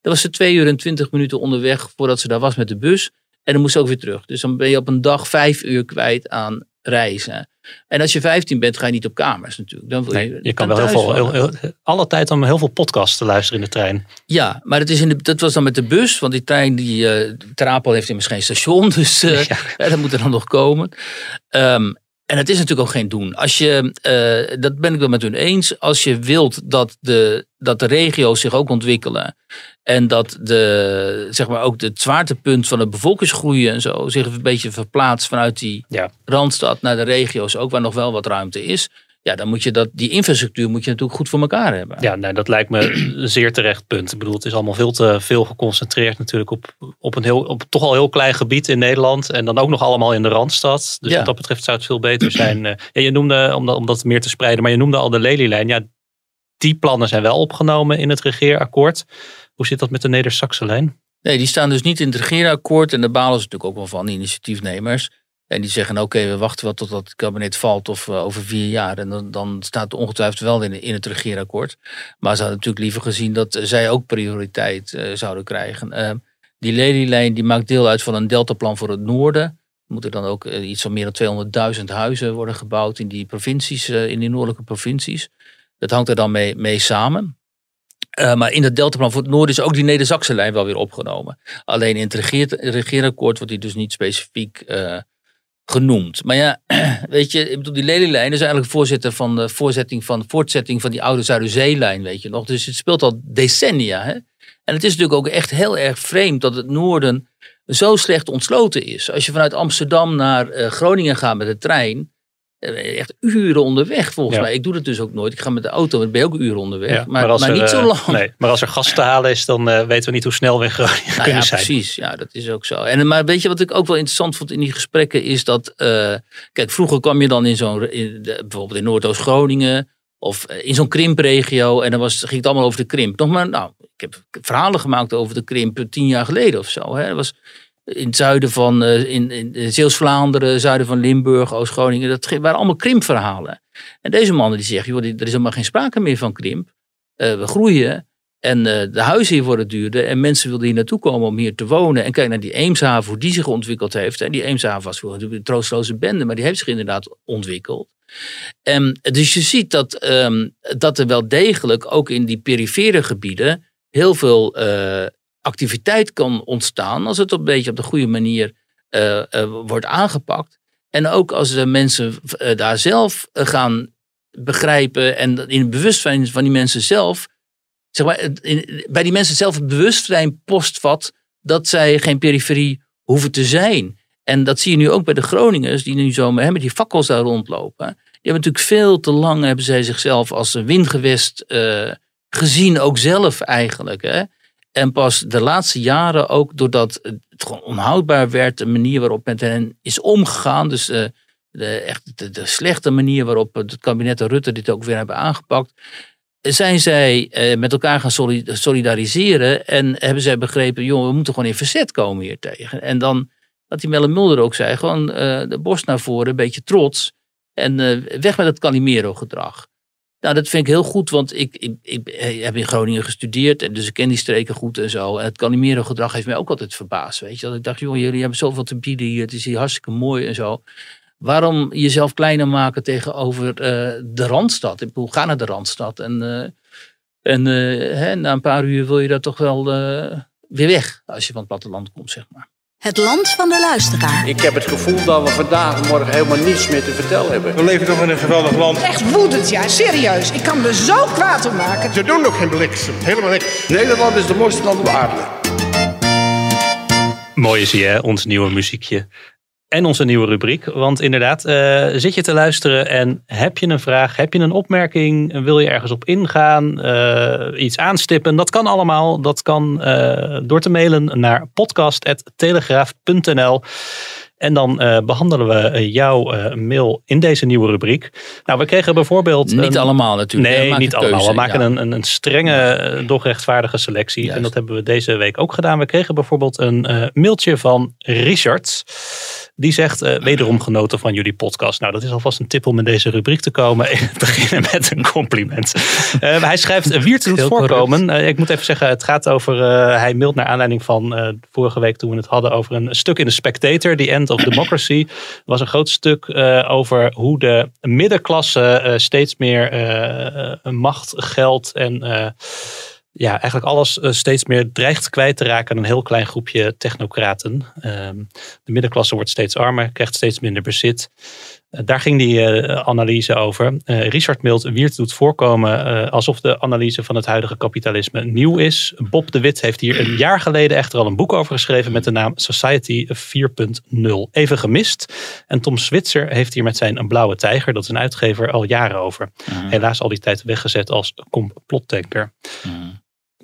Dan was ze twee uur en twintig minuten onderweg voordat ze daar was met de bus. En dan moest ze ook weer terug. Dus dan ben je op een dag vijf uur kwijt aan reizen. En als je 15 bent, ga je niet op kamers natuurlijk. Dan wil
je, je kan wel heel veel, heel, heel, alle tijd om heel veel podcasts te luisteren in de trein.
Ja, maar het is in de, dat was dan met de bus. Want die trein, die uh, Trapel heeft immers geen station. [laughs] Dus uh, ja. dat moet er dan nog komen. Um, en het is natuurlijk ook geen doen. Als je, uh, dat ben ik wel met hun eens. Als je wilt dat de, dat de regio's zich ook ontwikkelen. En dat de, zeg maar ook het zwaartepunt van de bevolkingsgroei en zo zich een beetje verplaatst vanuit die ja. randstad naar de regio's, ook waar nog wel wat ruimte is. Ja, dan moet je dat, die infrastructuur moet je natuurlijk goed voor elkaar hebben.
Ja, nou, dat lijkt me een zeer terecht punt. Ik bedoel, het is allemaal veel te veel geconcentreerd natuurlijk op, op een heel, op toch al heel klein gebied in Nederland. En dan ook nog allemaal in de Randstad. Dus wat dat betreft zou het veel beter zijn. Eh, ja, je noemde, om dat, om dat meer te spreiden, maar je noemde al de Lelylijn. Ja, die plannen zijn wel opgenomen in het regeerakkoord. Hoe zit dat met de Neder-Saxe lijn?
Nee, die staan dus niet in het regeerakkoord. En daar balen ze natuurlijk ook wel van, initiatiefnemers. En die zeggen, oké, we wachten wel totdat het kabinet valt of uh, over vier jaar. En dan, staat het ongetwijfeld wel in, in het regeerakkoord. Maar ze hadden natuurlijk liever gezien dat zij ook prioriteit uh, zouden krijgen. Uh, die Lelylijn die maakt deel uit van een deltaplan voor het noorden. Er moeten dan ook iets van meer dan 200.000 huizen worden gebouwd in die provincies, in die noordelijke provincies. Dat hangt er dan mee, mee samen. Uh, maar in het deltaplan voor het noorden is ook die Neder-Zakse lijn wel weer opgenomen. Alleen in het regeerakkoord wordt die dus niet specifiek uh, genoemd. Maar ja, [clears throat] weet je, ik bedoel, die Lelylijn is eigenlijk voorzitter van de voorzetting van, voortzetting van die oude Zuiderzeelijn, weet je nog. Dus het speelt al decennia. Hè? En het is natuurlijk ook echt heel erg vreemd dat het noorden zo slecht ontsloten is. Als je vanuit Amsterdam naar uh, Groningen gaat met de trein, eh, echt uren onderweg volgens
Ja.
mij. Ik doe dat dus ook nooit. Ik ga met de auto, dan ben ook uren onderweg.
Ja,
maar maar,
als er,
niet zo
eh,
lang.
Nee, maar als er gas te halen is, dan eh, weten we niet hoe snel we in Groningen
Nou
kunnen
ja,
zijn.
precies. Ja, dat is ook zo. En, maar weet je wat ik ook wel interessant vond in die gesprekken is dat, eh, kijk, vroeger kwam je dan in zo'n, bijvoorbeeld in Noordoost-Groningen of eh, in zo'n krimpregio en dan was, ging het allemaal over de krimp. Nog maar, nou, ik heb verhalen gemaakt over de krimp eh, tien jaar geleden of zo. Hè. Dat was in het zuiden van, eh, in, in Zeeuws-Vlaanderen, zuiden van Limburg, Oost-Groningen. Dat waren allemaal krimpverhalen. En deze mannen die zeggen, joh, er is helemaal geen sprake meer van krimp. Eh, we groeien. En eh, de huizen hier worden duurder. En mensen wilden hier naartoe komen om hier te wonen. En kijk naar die Eemshaven, hoe die zich ontwikkeld heeft. En die Eemshaven was natuurlijk een troosteloze bende. Maar die heeft zich inderdaad ontwikkeld. En, dus je ziet dat, ehm, dat er wel degelijk ook in die perifere gebieden heel veel activiteit kan ontstaan. Als het een beetje op de goede manier eh, eh, wordt aangepakt. En ook als de mensen eh, daar zelf gaan begrijpen. En in het bewustzijn van die mensen zelf zeg maar, bij die mensen zelf het bewustzijn postvat dat zij geen periferie hoeven te zijn. En dat zie je nu ook bij de Groningers, die nu zo hè, met die fakkels daar rondlopen. Die hebben natuurlijk veel te lang, hebben zij zichzelf als een windgewest gezien, ook zelf eigenlijk. Hè. En pas de laatste jaren ook, doordat het gewoon onhoudbaar werd, de manier waarop met hen is omgegaan. Dus eh, de, echt de, slechte manier waarop het kabinet Rutte dit ook weer hebben aangepakt zijn zij eh, met elkaar gaan soli- solidariseren en hebben zij begrepen, joh, we moeten gewoon in verzet komen hier tegen. En dan, wat die Melle Mulder ook zei, gewoon eh, de borst naar voren, een beetje trots en weg met het Calimero-gedrag. Nou, dat vind ik heel goed, want ik, ik, ik heb in Groningen gestudeerd en dus ik ken die streken goed en zo. En het Calimero-gedrag heeft mij ook altijd verbaasd, weet je. Dat ik dacht, joh, jullie hebben zoveel te bieden hier, het is hier hartstikke mooi en zo. Waarom jezelf kleiner maken tegenover eh, de Randstad? Ik bedoel, ga naar de Randstad. En, eh, en eh, hè, na een paar uur wil je daar toch wel eh, weer weg. Als je van het platteland komt, zeg maar.
Het land van de luisteraar.
Ik heb het gevoel dat we vandaag en morgen helemaal niets meer te vertellen hebben.
We leven toch in een geweldig land.
Echt woedend, ja, serieus. Ik kan me zo kwaad om maken.
Ze doen nog geen bliksem, helemaal niks.
Nederland is de mooiste land op aarde.
Mooi is hier, hè? ons nieuwe muziekje. En onze nieuwe rubriek. Want inderdaad, eh, zit je te luisteren en heb je een vraag, heb je een opmerking, wil je ergens op ingaan, eh, iets aanstippen? Dat kan allemaal. Dat kan eh, door te mailen naar podcast.telegraaf.nl. En dan eh, behandelen we eh, jouw eh, mail in deze nieuwe rubriek. Nou, we kregen bijvoorbeeld.
Niet
een-
allemaal natuurlijk.
Nee, niet
keuze,
allemaal. We maken
ja.
een, een, een strenge, doch rechtvaardige selectie. En dat hebben we deze week ook gedaan. We kregen bijvoorbeeld een eh, mailtje van Richard. Die zegt, eh, wederom genoten van jullie podcast. Nou, dat is alvast een tip om in deze rubriek te komen. [laughs] Beginnen met een compliment. Eh, hij schrijft, Wiert doet voorkomen. Eh, ik moet even zeggen, het gaat over... eh, hij mailt naar aanleiding van eh, vorige week toen we het hadden over een stuk in de Spectator. The End of Democracy. Was een groot stuk eh, over hoe de middenklasse eh, steeds meer eh, macht, geld en... ja, eigenlijk alles steeds meer dreigt kwijt te raken aan een heel klein groepje technocraten. Ehm, de middenklasse wordt steeds armer, krijgt steeds minder bezit. Daar ging die eh, analyse over. Eh, Richard Milt Wiert doet voorkomen eh, alsof de analyse van het huidige kapitalisme nieuw is. Bob de Wit heeft hier een jaar geleden echter al een boek over geschreven met de naam Society 4.0. Even gemist. En Tom Switzer heeft hier met zijn Een Blauwe Tijger, dat is een uitgever, al jaren over. Helaas al die tijd weggezet als complotdenker.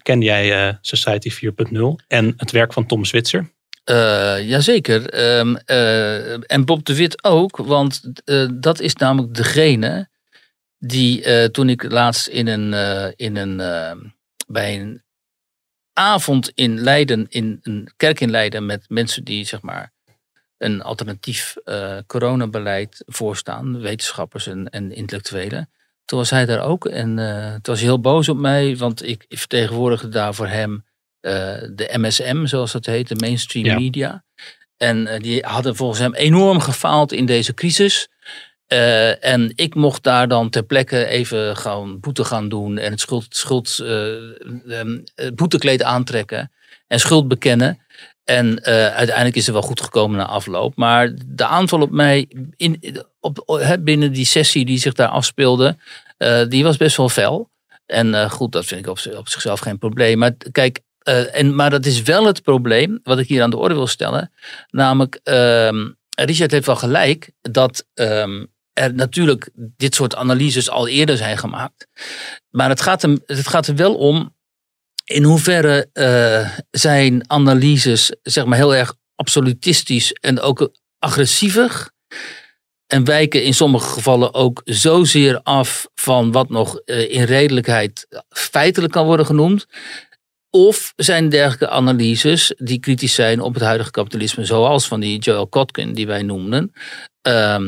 Ken jij Society 4.0 en het werk van Tom Switzer?
Eh, jazeker. Ehm, eh, en Bob de Wit ook, want eh, dat is namelijk degene die toen ik laatst in een, in een, eh, bij een avond in Leiden, in een kerk in Leiden met mensen die zeg maar een alternatief coronabeleid voorstaan, wetenschappers en, en intellectuelen. Toen was hij daar ook en toen was heel boos op mij, want ik vertegenwoordigde daar voor hem de MSM, zoals dat heet, de mainstream
Ja.
media. En eh, die hadden volgens hem enorm gefaald in deze crisis. Eh, en ik mocht daar dan ter plekke even gewoon boete gaan doen en het schuld, schuld, eh, ehm, boetekleed aantrekken en schuld bekennen. En eh, uiteindelijk is het wel goed gekomen na afloop. Maar de aanval op mij in, op, binnen die sessie die zich daar afspeelde, eh, die was best wel fel. En eh, goed, dat vind ik op, op zichzelf geen probleem. Maar kijk, eh, en, maar dat is wel het probleem wat ik hier aan de orde wil stellen. Namelijk, ehm, Richard heeft wel gelijk dat ehm, er natuurlijk dit soort analyses al eerder zijn gemaakt. Maar het gaat, hem, het gaat er wel om in hoeverre uh, zijn analyses zeg maar heel erg absolutistisch en ook agressiever. En wijken in sommige gevallen ook zozeer af van wat nog uh, in redelijkheid feitelijk kan worden genoemd. Of zijn dergelijke analyses die kritisch zijn op het huidige kapitalisme, zoals van die Joel Kotkin die wij noemden, uh,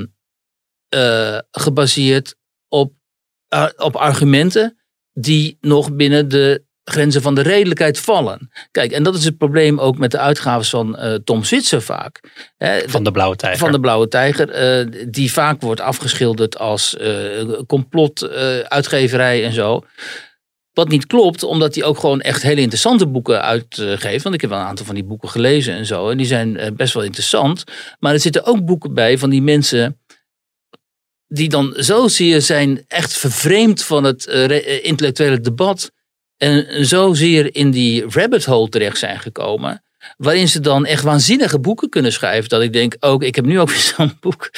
uh, gebaseerd op, op argumenten die nog binnen de grenzen van de redelijkheid vallen. Kijk, en dat is het probleem ook met de uitgaves van uh, Tom Switzer vaak.
Hè, van de Blauwe Tijger.
Van de Blauwe Tijger, uh, die vaak wordt afgeschilderd als uh, complot, uitgeverij en zo. Wat niet klopt, omdat hij ook gewoon echt hele interessante boeken uitgeeft. Want ik heb wel een aantal van die boeken gelezen en zo. En die zijn best wel interessant. Maar er zitten ook boeken bij van die mensen die dan zozeer zijn echt vervreemd van het intellectuele debat en zozeer in die rabbit hole terecht zijn gekomen. Waarin ze dan echt waanzinnige boeken kunnen schrijven. Dat ik denk, ook ik heb nu ook [laughs] weer zo'n boek.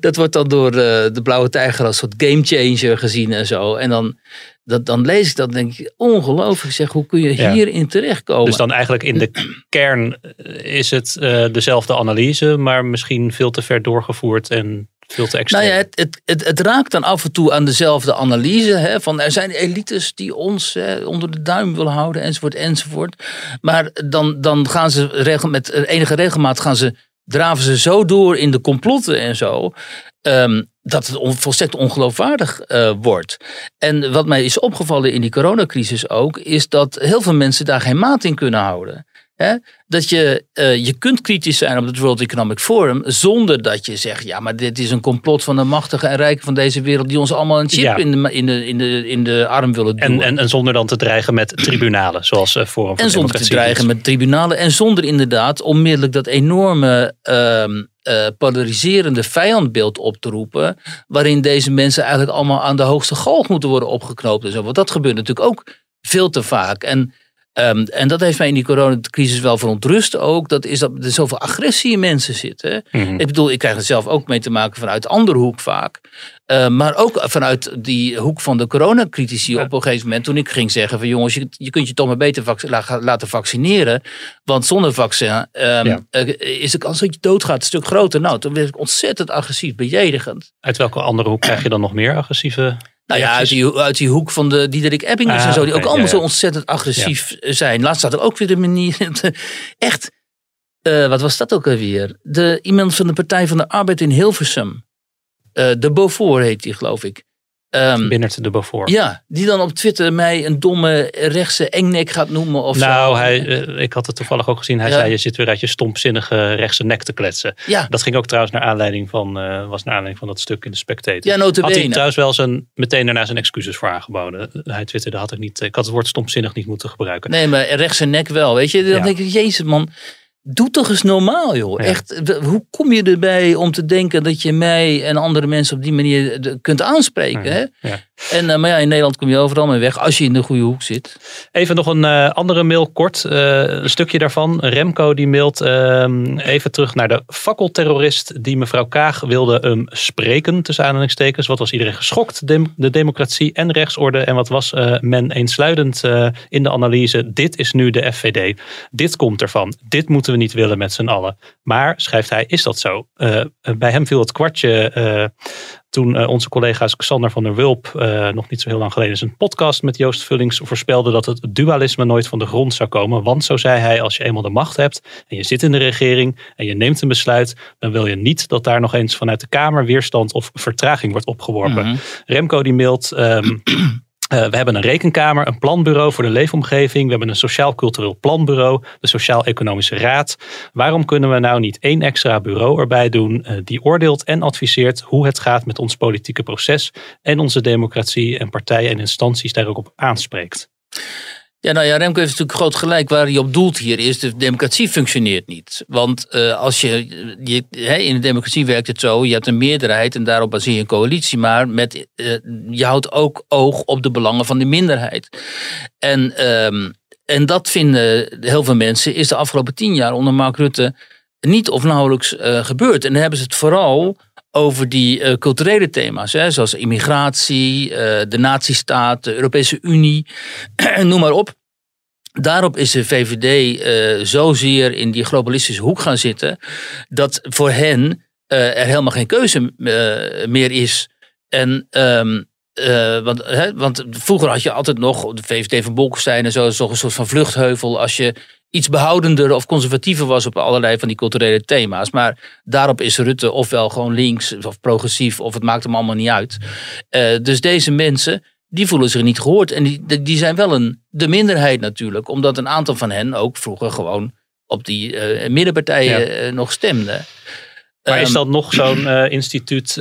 Dat wordt dan door de, de Blauwe Tijger als soort gamechanger gezien en zo. En dan, dat, dan lees ik dat en denk ik, ongelooflijk zeg, hoe kun je hierin terechtkomen?
Dus dan eigenlijk in de [clears throat] kern is het uh, dezelfde analyse, maar misschien veel te ver doorgevoerd en veel te extreem.
Nou ja, het, het, het, het, raakt dan af en toe aan dezelfde analyse. Hè, van er zijn elites die ons hè, onder de duim willen houden, enzovoort, enzovoort. Maar dan, dan gaan ze regel, met enige regelmaat gaan ze, draven ze zo door in de complotten en zo. Um, dat het on, volstrekt ongeloofwaardig uh, wordt. En wat mij is opgevallen in die coronacrisis ook, is dat heel veel mensen daar geen maat in kunnen houden. Hè? Dat je, uh, je kunt kritisch zijn op het World Economic Forum zonder dat je zegt, ja, maar dit is een complot van de machtigen en rijken van deze wereld die ons allemaal een chip ja. in, de, in, de, in, de, in de arm willen doen.
En, en, en zonder dan te dreigen met tribunalen, zoals uh, Forum voor
En zonder te dreigen met tribunalen en zonder inderdaad onmiddellijk dat enorme uh, uh, polariserende vijandbeeld op te roepen, waarin deze mensen eigenlijk allemaal aan de hoogste galg moeten worden opgeknoopt en zo. Want dat gebeurt natuurlijk ook veel te vaak. En Um, en dat heeft mij in die coronacrisis wel verontrust ook. Dat is dat er zoveel agressie in mensen zit. Hè? Mm -hmm. Ik bedoel, ik krijg het zelf ook mee te maken vanuit de andere hoek vaak. Uh, maar ook vanuit die hoek van de coronacritici ja. op een gegeven moment. Toen ik ging zeggen van jongens, je, je kunt je toch maar beter vac laten vaccineren. Want zonder vaccin um, ja. uh, is de kans dat je doodgaat een stuk groter. Nou, toen werd ik ontzettend agressief, bejedigend.
Uit welke andere hoek krijg je dan nog meer agressieve
nou ja, uit die, uit die hoek van de Diederik Ebbingers ah, en zo. Die okay, ook allemaal ja, ja. zo ontzettend agressief ja. zijn. Laatst staat er ook weer de manier. [laughs] Echt, uh, wat was dat ook alweer? De, iemand van de Partij van de Arbeid in Hilversum. Uh, de Beaufort heet die, geloof ik.
Um, Binnert de Beaufort.
Ja, die dan op Twitter mij een domme rechtse engnek gaat noemen of
nou,
zo.
Hij, uh, ik had het toevallig ook gezien. Hij ja. zei, je zit weer uit je stompzinnige rechtse nek te kletsen.
Ja.
Dat ging ook trouwens naar aanleiding van, uh, was naar aanleiding van dat stuk in de Spectator.
Ja, notabene.
Had hij trouwens wel zijn, meteen daarna zijn excuses voor aangeboden. Hij twitterde, had ik, niet, ik had het woord stompzinnig niet moeten gebruiken.
Nee, maar rechtse nek wel, weet je. Dan ja. denk ik, jezus man... Doe toch eens normaal, joh. Ja. Echt, hoe kom je erbij om te denken dat je mij en andere mensen op die manier kunt aanspreken? Ja. Hè? Ja. En, uh, maar ja, in Nederland kom je overal mee weg als je in de goede hoek zit.
Even nog een uh, andere mail kort. Uh, een stukje daarvan. Remco die mailt ehm, even terug naar de fakkelterrorist die mevrouw Kaag wilde um, spreken, tussen aanhalingstekens. Wat was iedereen geschokt? De democratie en rechtsorde. En wat was men eensluidend in de analyse? Dit is nu de FVD. Dit komt ervan. Dit moeten we niet willen met z'n allen. Maar, schrijft hij, is dat zo? bij hem viel het kwartje toen uh, onze collega's Xander van der Wulp nog niet zo heel lang geleden in zijn podcast met Joost Vullings voorspelde dat het dualisme nooit van de grond zou komen. Want zo zei hij, als je eenmaal de macht hebt en je zit in de regering en je neemt een besluit, dan wil je niet dat daar nog eens vanuit de Kamer weerstand of vertraging wordt opgeworpen. Mm -hmm. Remco die mailt... Um, Uh, we hebben een rekenkamer, een planbureau voor de leefomgeving. We hebben een sociaal-cultureel planbureau, de Sociaal-Economische Raad. Waarom kunnen we nou niet één extra bureau erbij doen uh, die oordeelt en adviseert hoe het gaat met ons politieke proces en onze democratie en partijen en instanties daar ook op aanspreekt?
Ja, nou ja, Remco heeft natuurlijk groot gelijk. Waar hij op doelt hier is, de democratie functioneert niet. Want uh, als je, in de democratie werkt het zo, je hebt een meerderheid en daarop baseer je een coalitie. Maar met, uh, je houdt ook oog op de belangen van de minderheid. En, um, en dat vinden heel veel mensen, is de afgelopen tien jaar onder Mark Rutte niet of nauwelijks uh, gebeurd. En dan hebben ze het vooral over die uh, culturele thema's, hè, zoals immigratie, uh, de nazistaat, de Europese Unie, [clears throat] noem maar op. Daarop is de VVD uh, zozeer in die globalistische hoek gaan zitten, dat voor hen er helemaal geen keuze meer is. En uh, want, hè, want vroeger had je altijd nog, de VVD van Bolkestein en zo, een soort van vluchtheuvel. Als je iets behoudender of conservatiever was op allerlei van die culturele thema's. Maar daarop is Rutte ofwel gewoon links of progressief, of het maakt hem allemaal niet uit. Uh, dus deze mensen, die voelen zich niet gehoord. En die, die zijn wel een, de minderheid natuurlijk, omdat een aantal van hen ook vroeger gewoon op die uh, middenpartijen ja. nog stemden.
Maar is dat nog zo'n instituut,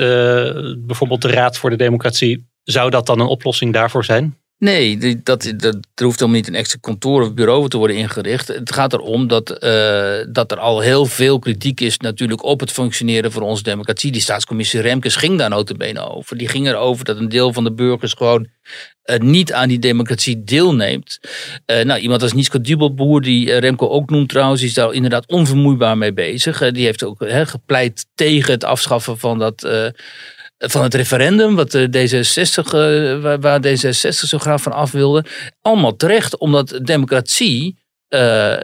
bijvoorbeeld de Raad voor de Democratie, zou dat dan een oplossing daarvoor zijn?
Nee, dat, dat, er hoeft helemaal niet een extra kantoor of bureau te worden ingericht. Het gaat erom dat, uh, dat er al heel veel kritiek is natuurlijk op het functioneren van onze democratie. Die staatscommissie Remkes ging daar notabene over. Die ging erover dat een deel van de burgers gewoon uh, niet aan die democratie deelneemt. Uh, nou, iemand als Nietske Dubelboer, die Remco ook noemt trouwens, is daar inderdaad onvermoeibaar mee bezig. die heeft ook gepleit tegen het afschaffen van dat van het referendum, wat D66, uh, waar D66 zo graag van af wilde. Allemaal terecht, omdat democratie. Uh,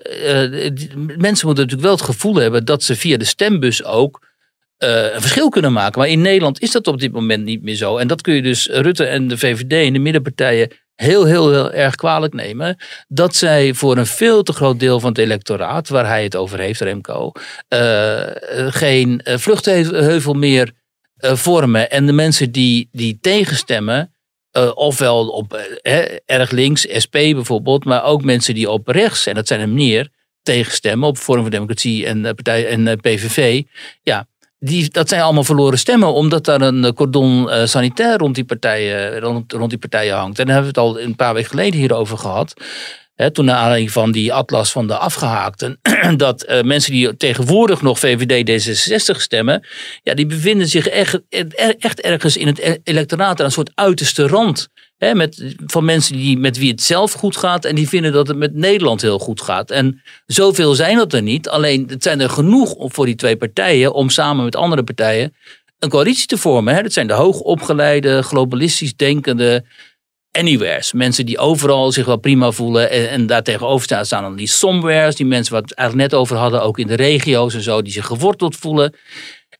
mensen moeten natuurlijk wel het gevoel hebben dat ze via de stembus ook een verschil kunnen maken. Maar in Nederland is dat op dit moment niet meer zo. En dat kun je dus Rutte en de VVD en de middenpartijen heel, heel, heel erg kwalijk nemen. Dat zij voor een veel te groot deel van het electoraat, waar hij het over heeft, Remco, geen vluchtheuvel meer uh, vormen. En de mensen die, die tegenstemmen, uh, ofwel op uh, erg links, SP bijvoorbeeld, maar ook mensen die op rechts, en dat zijn er meer, tegenstemmen op Vorm van Democratie en, partij, en PVV. Ja, die, dat zijn allemaal verloren stemmen, omdat daar een cordon sanitair rond die, partijen, rond, rond die partijen hangt. En daar hebben we het al een paar weken geleden hierover gehad toen naar aanleiding van die atlas van de afgehaakten, [clears throat] dat uh, mensen die tegenwoordig nog VVD D66 stemmen, ja, die bevinden zich echt, echt ergens in het e-, electoraat aan een soort uiterste rand. Met, van mensen die, met wie het zelf goed gaat en die vinden dat het met Nederland heel goed gaat. En zoveel zijn dat er niet. Alleen het zijn er genoeg voor die twee partijen om samen met andere partijen een coalitie te vormen. Dat zijn de hoogopgeleide, globalistisch denkende, anywheres. Mensen die overal zich wel prima voelen. En, en daar tegenover staan, staan dan die somewheres. Die mensen wat we het eigenlijk net over hadden, ook in de regio's en zo. Die zich geworteld voelen.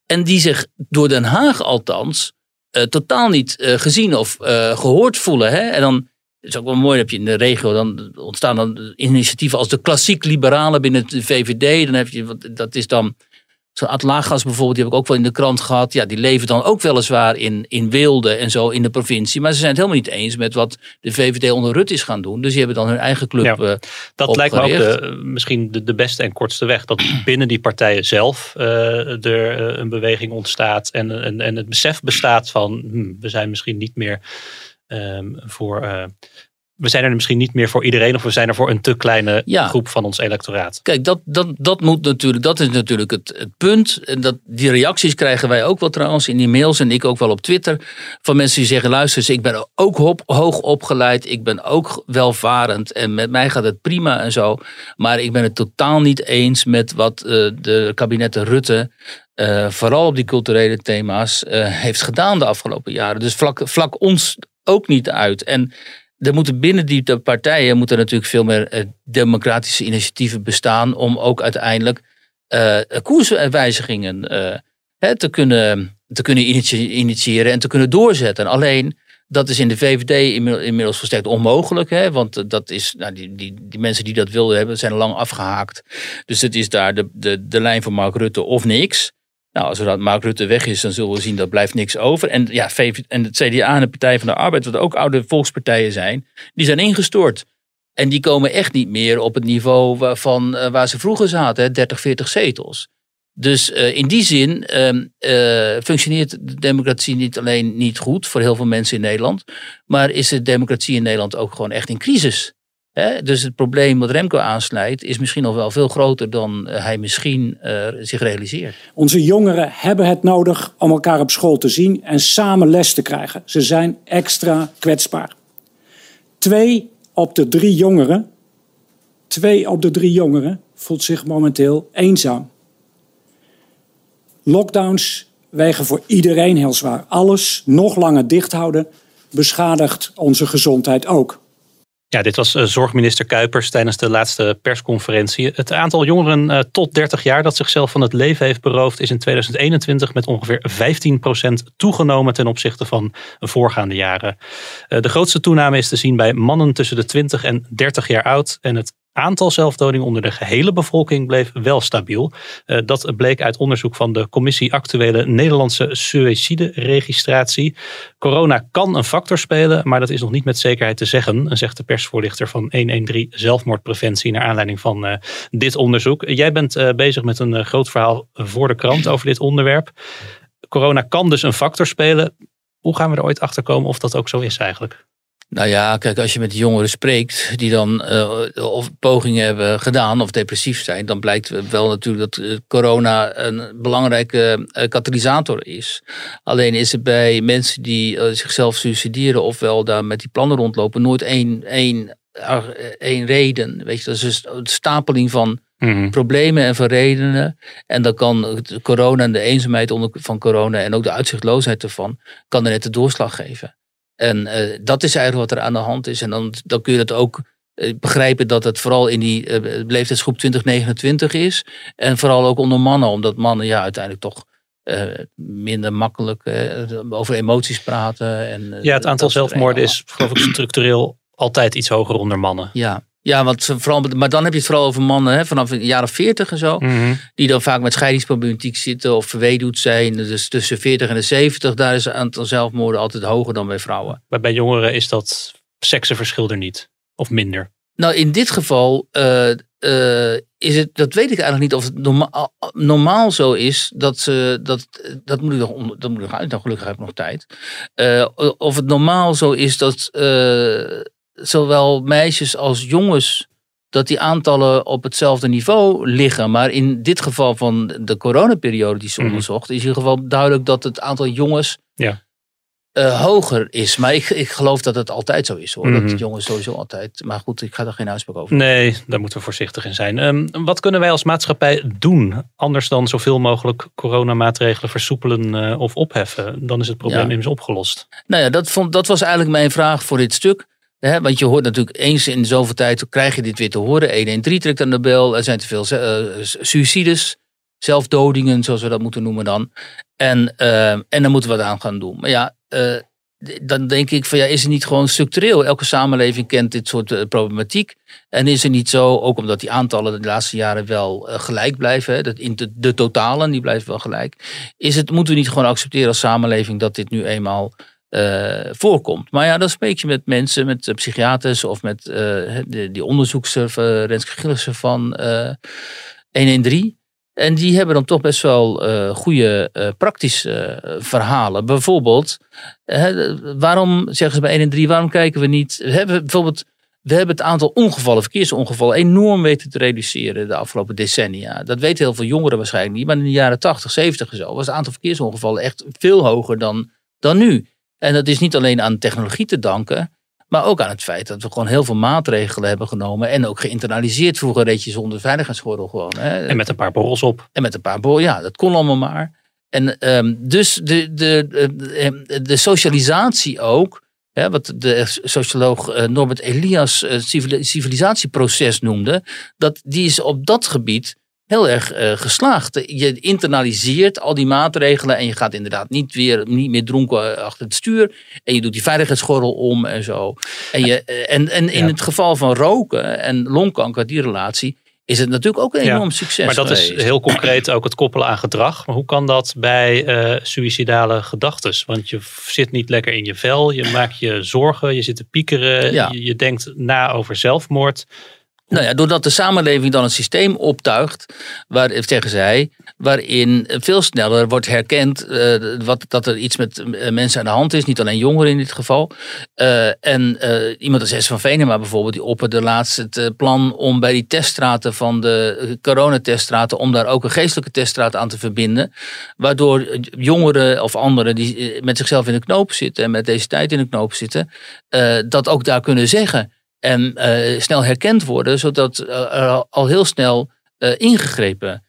En die zich door Den Haag althans uh, totaal niet uh, gezien of uh, gehoord voelen. Hè? En dan is ook wel mooi, heb je in de regio, dan ontstaan dan initiatieven als de klassiek liberalen binnen de VVD. Dan heb je, dat is dan Zo'n Atlagas bijvoorbeeld, die heb ik ook wel in de krant gehad. Ja, die leven dan ook weliswaar in, in Weelde en zo in de provincie. Maar ze zijn het helemaal niet eens met wat de VVD onder Rut is gaan doen. Dus die hebben dan hun eigen club ja, uh,
Dat lijkt me ook de, misschien de, de beste en kortste weg. Dat binnen die partijen zelf uh, er uh, een beweging ontstaat. En, en, en het besef bestaat van hm, we zijn misschien niet meer um, voor we zijn er misschien niet meer voor iedereen of we zijn er voor een te kleine groep van ons electoraat.
Kijk, dat, dat, dat, moet natuurlijk, dat is natuurlijk het, het punt. En dat, die reacties krijgen wij ook wel trouwens in die mails en ik ook wel op Twitter. Van mensen die zeggen, luister ik ben ook hoog opgeleid. Ik ben ook welvarend en met mij gaat het prima en zo. Maar ik ben het totaal niet eens met wat uh, de kabinetten Rutte uh, vooral op die culturele thema's uh, heeft gedaan de afgelopen jaren. Dus vlak, vlak ons ook niet uit. En er moeten binnen die partijen moeten natuurlijk veel meer eh, democratische initiatieven bestaan om ook uiteindelijk uh, koerswijzigingen uh, te, kunnen, te kunnen initiëren en te kunnen doorzetten. Alleen dat is in de VVD inmiddels volstrekt onmogelijk. Hè? Want dat is, nou, die, die, die mensen die dat wilden hebben, zijn lang afgehaakt. Dus het is daar de, de, de lijn van Mark Rutte of niks. Nou, als dat Mark Rutte weg is, dan zullen we zien dat blijft niks over. En, ja, en het CDA en de Partij van de Arbeid, wat ook oude volkspartijen zijn, die zijn ingestort. En die komen echt niet meer op het niveau van uh, waar ze vroeger zaten, hè, 30, 40 zetels. Dus uh, in die zin uh, functioneert de democratie niet alleen niet goed voor heel veel mensen in Nederland, maar is de democratie in Nederland ook gewoon echt in crisis dus het probleem wat Remco aansnijdt is misschien nog wel veel groter dan eh, hij misschien uh, zich realiseert.
Onze jongeren hebben het nodig om elkaar op school te zien en samen les te krijgen. Ze zijn extra kwetsbaar. Twee op de drie jongeren, twee op de drie jongeren voelt zich momenteel eenzaam. Lockdowns wegen voor iedereen heel zwaar. Alles nog langer dicht houden beschadigt onze gezondheid ook.
Ja, dit was uh, zorgminister Kuipers tijdens de laatste persconferentie. Het aantal jongeren uh, tot 30 jaar dat zichzelf van het leven heeft beroofd is in 2021 met ongeveer 15% toegenomen ten opzichte van voorgaande jaren. Uh, de grootste toename is te zien bij mannen tussen de 20 en 30 jaar oud en het aantal zelfdodingen onder de gehele bevolking bleef wel stabiel. Uh, dat bleek uit onderzoek van de commissie Actuele Nederlandse Suïcide-registratie. Corona kan een factor spelen, maar dat is nog niet met zekerheid te zeggen, zegt de persvoorlichter van 113 Zelfmoordpreventie naar aanleiding van uh, dit onderzoek. Jij bent uh, bezig met een groot verhaal voor de krant over dit onderwerp. Corona kan dus een factor spelen. Hoe gaan we er ooit achter komen of dat ook zo is eigenlijk?
Nou ja, kijk, als je met jongeren spreekt die dan uh, of pogingen hebben gedaan of depressief zijn, dan blijkt wel natuurlijk dat corona een belangrijke uh, katalysator is. Alleen is het bij mensen die uh, zichzelf suicideren ofwel daar met die plannen rondlopen nooit één, één, één reden. Weet je, dat is een stapeling van Mm-hmm. problemen en van redenen. En dan kan corona en de eenzaamheid onder, van corona en ook de uitzichtloosheid ervan, kan er net de doorslag geven. En uh, dat is eigenlijk wat er aan de hand is. En dan, dan kun je het ook uh, begrijpen dat het vooral in die uh, leeftijdsgroep 2029 is. En vooral ook onder mannen, omdat mannen ja, uiteindelijk toch minder makkelijk over emoties praten. En,
ja, het aantal zelfmoorden is geloof ik structureel altijd iets hoger onder mannen.
Ja, ja, want vooral, maar dan heb je het vooral over mannen hè, vanaf de jaren 40 en zo.
Mhm.
Die dan vaak met scheidingsproblematiek zitten of verweduwd zijn. Dus tussen 40 en de 70, daar is het aantal zelfmoorden altijd hoger dan bij vrouwen.
Maar bij jongeren is dat seksenverschil er niet? Of minder?
Nou, in dit geval uh, uh, is het, dat weet ik eigenlijk niet of het normaal, normaal zo is. Dat ze, dat, dat moet ik nog, dat moet ik nog uit, nou, gelukkig heb ik nog tijd. Uh, of het normaal zo is dat zowel meisjes als jongens, dat die aantallen op hetzelfde niveau liggen. Maar in dit geval van de coronaperiode die ze onderzocht, is in ieder geval duidelijk dat het aantal jongens
ja.
uh, hoger is. Maar ik, ik geloof dat het altijd zo is hoor. Mm -hmm. Dat jongens sowieso altijd. Maar goed, ik ga daar geen uitspraak over.
Nee, daar moeten we voorzichtig in zijn. Um, wat kunnen wij als maatschappij doen? Anders dan zoveel mogelijk coronamaatregelen versoepelen uh, of opheffen. Dan is het probleem ja. immers opgelost.
Nou ja, dat, vond, dat was eigenlijk mijn vraag voor dit stuk. Want je hoort natuurlijk eens in zoveel tijd, krijg je dit weer te horen. 113 trekt aan de bel. Er zijn te veel uh, suicides, zelfdodingen, zoals we dat moeten noemen dan. En, uh, en dan moeten we wat aan gaan doen. Maar ja, uh, dan denk ik van ja, is het niet gewoon structureel? Elke samenleving kent dit soort problematiek. En is het niet zo, ook omdat die aantallen de laatste jaren wel gelijk blijven, hè, dat in de, de totalen, die blijven wel gelijk. Is het, moeten we niet gewoon accepteren als samenleving dat dit nu eenmaal uh, voorkomt. Maar ja, dan spreek je met mensen, met uh, psychiaters of met de, die onderzoekster Renske Gillissen van 113. En die hebben dan toch best wel goede praktische verhalen. Bijvoorbeeld, waarom zeggen ze bij 113, waarom kijken we niet... We hebben bijvoorbeeld we hebben het aantal ongevallen, verkeersongevallen, enorm weten te reduceren de afgelopen decennia. Dat weten heel veel jongeren waarschijnlijk niet. Maar in de jaren 80, 70 en zo was het aantal verkeersongevallen echt veel hoger dan, dan nu. En dat is niet alleen aan technologie te danken, maar ook aan het feit dat we gewoon heel veel maatregelen hebben genomen en ook geïnternaliseerd. Vroeger reed je zonder veiligheidsgordel gewoon. Hè.
En met een paar borrels op.
En met een paar borrels, ja, dat kon allemaal maar. En um, dus de, de, de, de socialisatie ook, hè, wat de socioloog uh, Norbert Elias uh, civilisatieproces noemde, dat, die is op dat gebied heel erg uh, geslaagd. Je internaliseert al die maatregelen en je gaat inderdaad niet, weer, niet meer dronken achter het stuur. En je doet die veiligheidsgordel om en zo. En, je, en, en in ja. het geval van roken en longkanker, die relatie, is het natuurlijk ook een enorm ja, succes.
Maar dat
geweest.
is heel concreet ook het koppelen aan gedrag. Maar hoe kan dat bij uh, suïcidale gedachten? Want je zit niet lekker in je vel, je maakt je zorgen, je zit te piekeren, ja. je, je denkt na over zelfmoord.
Nou ja, doordat de samenleving dan een systeem optuigt, waar, zeggen zij, waarin veel sneller wordt herkend uh, wat, dat er iets met mensen aan de hand is, niet alleen jongeren in dit geval. Uh, en iemand als S. van Venema bijvoorbeeld, die opperde laatst het plan om bij die teststraten van de coronateststraten, om daar ook een geestelijke teststraat aan te verbinden, waardoor jongeren of anderen die met zichzelf in de knoop zitten en met deze tijd in de knoop zitten, dat ook daar kunnen zeggen en uh, snel herkend worden, zodat er al heel snel uh, ingegrepen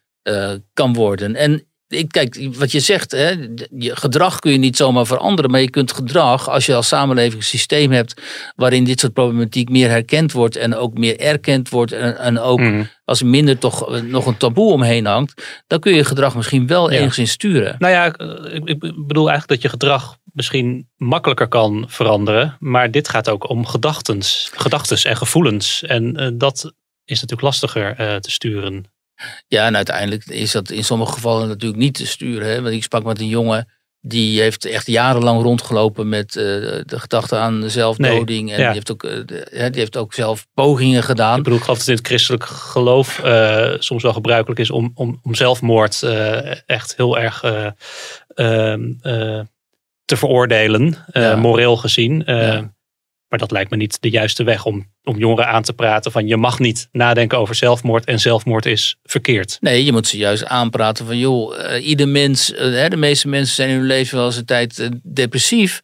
kan worden. En ik, kijk, wat je zegt, hè, je gedrag kun je niet zomaar veranderen. Maar je kunt gedrag, als je als samenleving een systeem hebt. waarin dit soort problematiek meer herkend wordt. en ook meer erkend wordt. en, en ook
Mhm.
als er minder toch eh, nog een taboe omheen hangt. dan kun je gedrag misschien wel
Ja.
enigszins sturen.
Nou ja, ik, ik bedoel eigenlijk dat je gedrag misschien makkelijker kan veranderen. Maar dit gaat ook om gedachtes en gevoelens. En eh, dat is natuurlijk lastiger eh, te sturen.
Ja, en uiteindelijk is dat in sommige gevallen natuurlijk niet te sturen. Hè? Want ik sprak met een jongen. Die heeft echt jarenlang rondgelopen met eh, de gedachte aan zelfdoding.
Nee,
en
ja.
die, heeft ook, eh, de- die heeft ook zelf pogingen gedaan.
Ik bedoel, ik geloof dat in het christelijk geloof eh, soms wel gebruikelijk is om, om, om zelfmoord echt heel erg eh, ehm, eh, te veroordelen,
Ja.
moreel gezien.
Ja.
Maar dat lijkt me niet de juiste weg om, om jongeren aan te praten van je mag niet nadenken over zelfmoord en zelfmoord is verkeerd.
Nee, je moet ze juist aanpraten van joh, eh, ieder mens, eh, de meeste mensen zijn in hun leven wel eens een tijd eh, depressief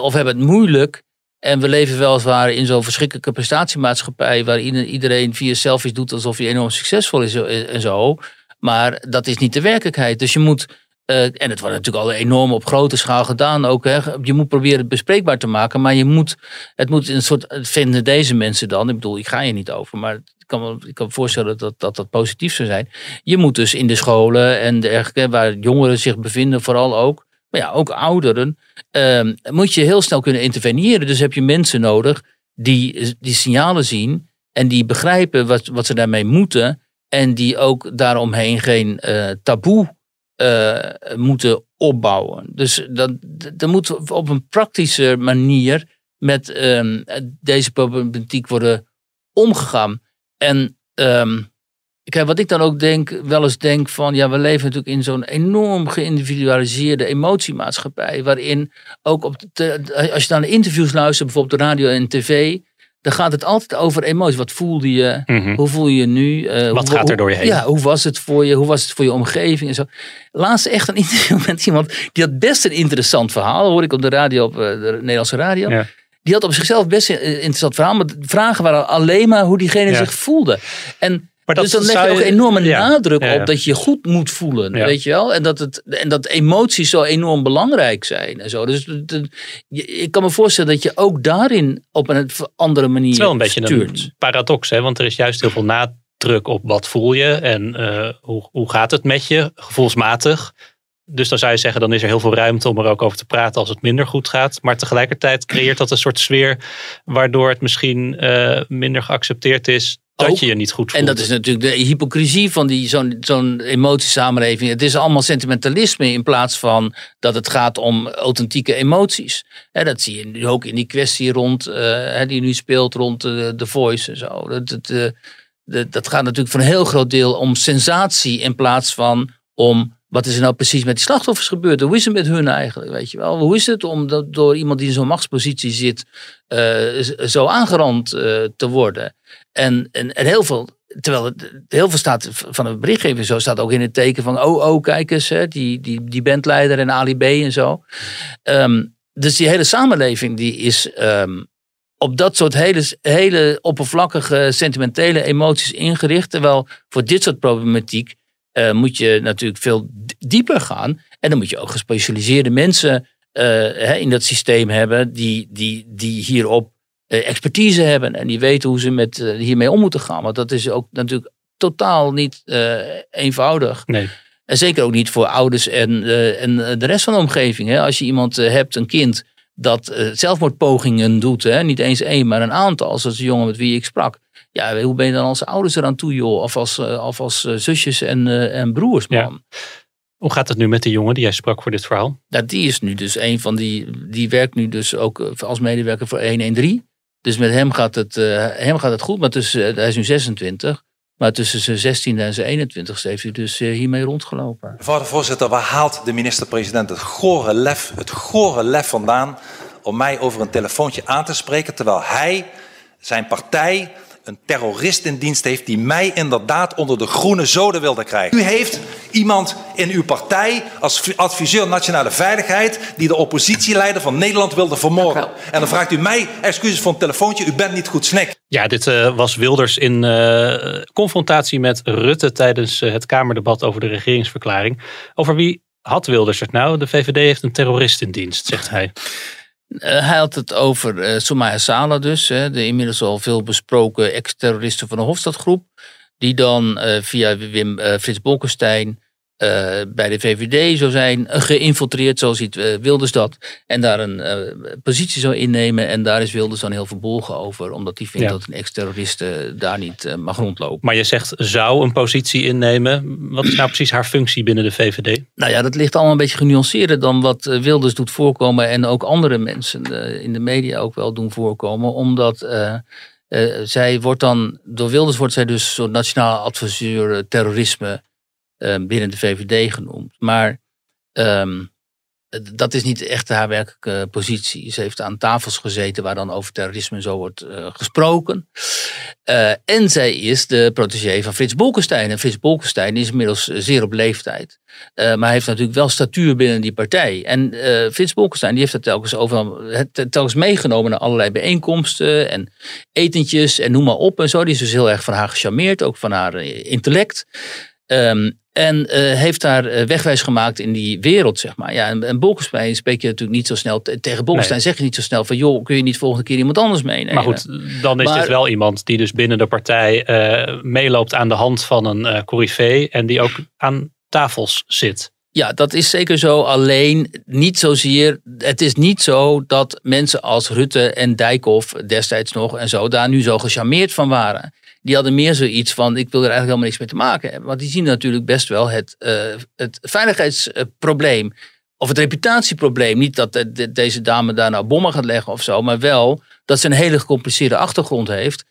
of hebben het moeilijk. En we leven weliswaar in zo'n verschrikkelijke prestatiemaatschappij waar ieder- iedereen via selfies doet alsof hij enorm succesvol is en zo. Maar dat is niet de werkelijkheid. Dus je moet, eh, en het wordt natuurlijk al enorm op grote schaal gedaan ook. Hè. Je moet proberen het bespreekbaar te maken, maar je moet, het moet een soort, vinden deze mensen dan, ik bedoel, ik ga hier niet over, maar ik kan ik kan me voorstellen dat, dat dat positief zou zijn. Je moet dus in de scholen en dergelijke, waar jongeren zich bevinden, vooral ook, maar ja, ook ouderen, ehm, moet je heel snel kunnen interveneren. Dus heb je mensen nodig die die signalen zien en die begrijpen wat, wat ze daarmee moeten. En die ook daaromheen geen eh, taboe eh, moeten opbouwen. Dus dat, dat moet op een praktische manier met ehm, deze problematiek worden omgegaan. En ehm, kijk, wat ik dan ook denk, wel eens denk van, ja, we leven natuurlijk in zo'n enorm geïndividualiseerde emotiemaatschappij, waarin ook op als je de interviews luistert, bijvoorbeeld de radio en tv, dan gaat het altijd over emoties. Wat voelde je?
Mhm.
Hoe voel je je nu? Eh,
Wat
hoe-
gaat er door je heen?
Ja, hoe was het voor je? Hoe was het voor je omgeving? En zo. Laatst echt een [laughs] interview met iemand die had best een interessant verhaal. Dat hoorde ik op de radio, op eh, de Nederlandse radio.
Ja.
Die had op zichzelf best een eh, interessant verhaal. Maar de vragen waren alleen maar hoe diegene
Ja.
zich voelde. En
Maar dat
dus dan leg je ook enorme
ja.
nadruk
Ja, ja.
op dat je je goed moet voelen. Weet je wel? En dat, het, en dat emoties zo enorm belangrijk zijn. En zo. Dus ik kan me voorstellen dat je ook daarin op een andere manier
Het is wel een beetje
stuurt.
een paradox, hè? want er is juist heel veel nadruk op wat voel je en eh, hoe, hoe gaat het met je, gevoelsmatig. Dus dan zou je zeggen, dan is er heel veel ruimte om er ook over te praten als het minder goed gaat. Maar tegelijkertijd creëert dat een soort sfeer waardoor het misschien eh, minder geaccepteerd is dat je je niet goed voelt.
En dat is natuurlijk de hypocrisie van die, zo'n, zo'n emotiesamenleving. Het is allemaal sentimentalisme in plaats van dat het gaat om authentieke emoties. Dat zie je nu ook in die kwestie rond, eh, die nu speelt rond eh, The Voice en zo. Dat, dat, eh, dat, dat gaat natuurlijk voor een heel groot deel om sensatie in plaats van om wat is er nou precies met die slachtoffers gebeurd? Hoe is het met hun eigenlijk? Weet je wel? Hoe is het om dat door iemand die in zo'n machtspositie zit zo aangerand te worden? En, en, en heel veel, terwijl het, heel veel staat van een berichtgeving zo, staat ook in het teken van, oh, oh, kijk eens, hè, die, die, die bandleider en Ali B en zo. Ehm, dus die hele samenleving die is ehm, op dat soort hele, hele oppervlakkige, sentimentele emoties ingericht. Terwijl voor dit soort problematiek eh, moet je natuurlijk veel dieper gaan. En dan moet je ook gespecialiseerde mensen eh, hè, in dat systeem hebben die, die, die hierop expertise hebben en die weten hoe ze met, eh, hiermee om moeten gaan. Want dat is ook natuurlijk totaal niet eh, eenvoudig.
Nee.
En zeker ook niet voor ouders en, eh, en eh, de rest van de omgeving. Hè. Als je iemand eh, hebt, een kind, dat eh, zelfmoordpogingen doet, hè. niet eens één, maar een aantal, zoals de jongen met wie ik sprak. Ja, hoe ben je dan als ouders eraan toe, joh? Of als, eh, of als eh, zusjes en, eh, en broers, man.
Hoe gaat het nu met de jongen die jij sprak voor dit verhaal?
Die is nu dus een van die. Die werkt nu dus ook eh, als medewerker voor 113. Dus met hem gaat het, eh, hem gaat het goed. Maar tussen, eh, hij is nu 26. Maar tussen zijn 16e en zijn 21ste heeft hij dus eh, hiermee rondgelopen.
Mevrouw de voorzitter, waar haalt de minister-president het gore lef, het gore lef vandaan om mij over een telefoontje aan te spreken, terwijl hij, zijn partij een terrorist in dienst heeft die mij inderdaad onder de groene zoden wilde krijgen. U heeft iemand in uw partij als adviseur nationale veiligheid die de oppositieleider van Nederland wilde vermoorden. En dan vraagt u mij excuses voor een telefoontje, u bent niet goed snek.
Ja, dit uh, was Wilders in uh, confrontatie met Rutte tijdens uh, het Kamerdebat over de regeringsverklaring. Over wie had Wilders het nou? De VVD heeft een terrorist in dienst, zegt hij.
Hij had het over uh, Somaya Sala dus, hè, de inmiddels al veel besproken ex-terroristen van de Hofstadgroep. Die dan uh, via Wim, uh, Frits Bolkestein bij de VVD zou zijn geïnfiltreerd, zo ziet uh, Wilders dat. En daar een positie zou innemen. En daar is Wilders dan heel verbolgen over. Omdat hij vindt ja. dat een ex-terrorist daar niet mag rondlopen.
Maar je zegt zou een positie innemen. Wat is nou precies haar functie binnen de VVD?
Nou ja, dat ligt allemaal een beetje genuanceerder dan wat Wilders doet voorkomen. En ook andere mensen in de media ook wel doen voorkomen. Omdat... zij wordt dan, door Wilders wordt zij dus zo'n nationaal adviseur terrorisme binnen de VVD genoemd. Maar um, dat is niet echt haar werkelijke positie. Ze heeft aan tafels gezeten waar dan over terrorisme en zo wordt uh, gesproken. Uh, en zij is de protégé van Frits Bolkestein. En Frits Bolkestein is inmiddels zeer op leeftijd. Uh, maar hij heeft natuurlijk wel statuur binnen die partij. En Frits Bolkestein die heeft dat telkens, overal, telkens meegenomen naar allerlei bijeenkomsten en etentjes en noem maar op en zo. Die is dus heel erg van haar gecharmeerd, ook van haar intellect. Um, en uh, heeft daar uh, wegwijs gemaakt in die wereld, zeg maar. Ja, en, en Bolkestein spreek je natuurlijk niet zo snel. Tegen Bolkestein nee. zeg je niet zo snel van... joh, kun je niet volgende keer iemand anders meenemen?
Maar goed, dan is maar, dit wel iemand die dus binnen de partij uh, meeloopt aan de hand van een uh, en die ook aan tafels zit.
Ja, dat is zeker zo. Alleen niet zozeer. Het is niet zo dat mensen als Rutte en Dijkhoff destijds nog en zo daar nu zo gecharmeerd van waren die hadden meer zoiets van: ik wil er eigenlijk helemaal niks mee te maken hebben. Want die zien natuurlijk best wel het, uh, het veiligheidsprobleem. Of het reputatieprobleem. Niet dat de, deze dame daar nou bommen gaat leggen of zo. Maar wel dat ze een hele gecompliceerde achtergrond heeft.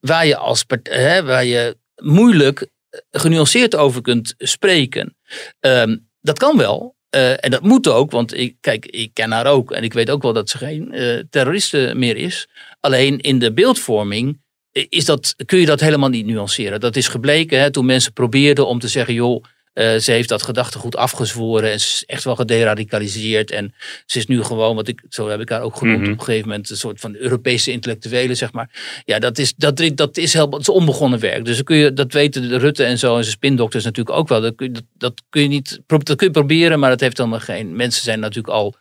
Waar je, als, hè, waar je moeilijk eh, genuanceerd over kunt spreken. Um, dat kan wel. Uh, en dat moet ook, want ik, kijk, ik ken haar ook. En ik weet ook wel dat ze geen uh, terroriste meer is. Alleen in de beeldvorming is dat, kun je dat helemaal niet nuanceren. Dat is gebleken hè, toen mensen probeerden om te zeggen, joh, uh, ze heeft dat gedachtegoed afgezworen en ze is echt wel gederadicaliseerd. En ze is nu gewoon, wat ik, zo heb ik haar ook genoemd mm -hmm. op een gegeven moment, een soort van Europese intellectuele, zeg maar. Ja, dat is, dat, dat is, heel, dat is onbegonnen werk. Dus kun je, dat weten de Rutte en zo en zijn spindokters natuurlijk ook wel. Dat kun, je, dat, dat kun je niet, dat kun je proberen, maar dat heeft helemaal geen. Mensen zijn natuurlijk al,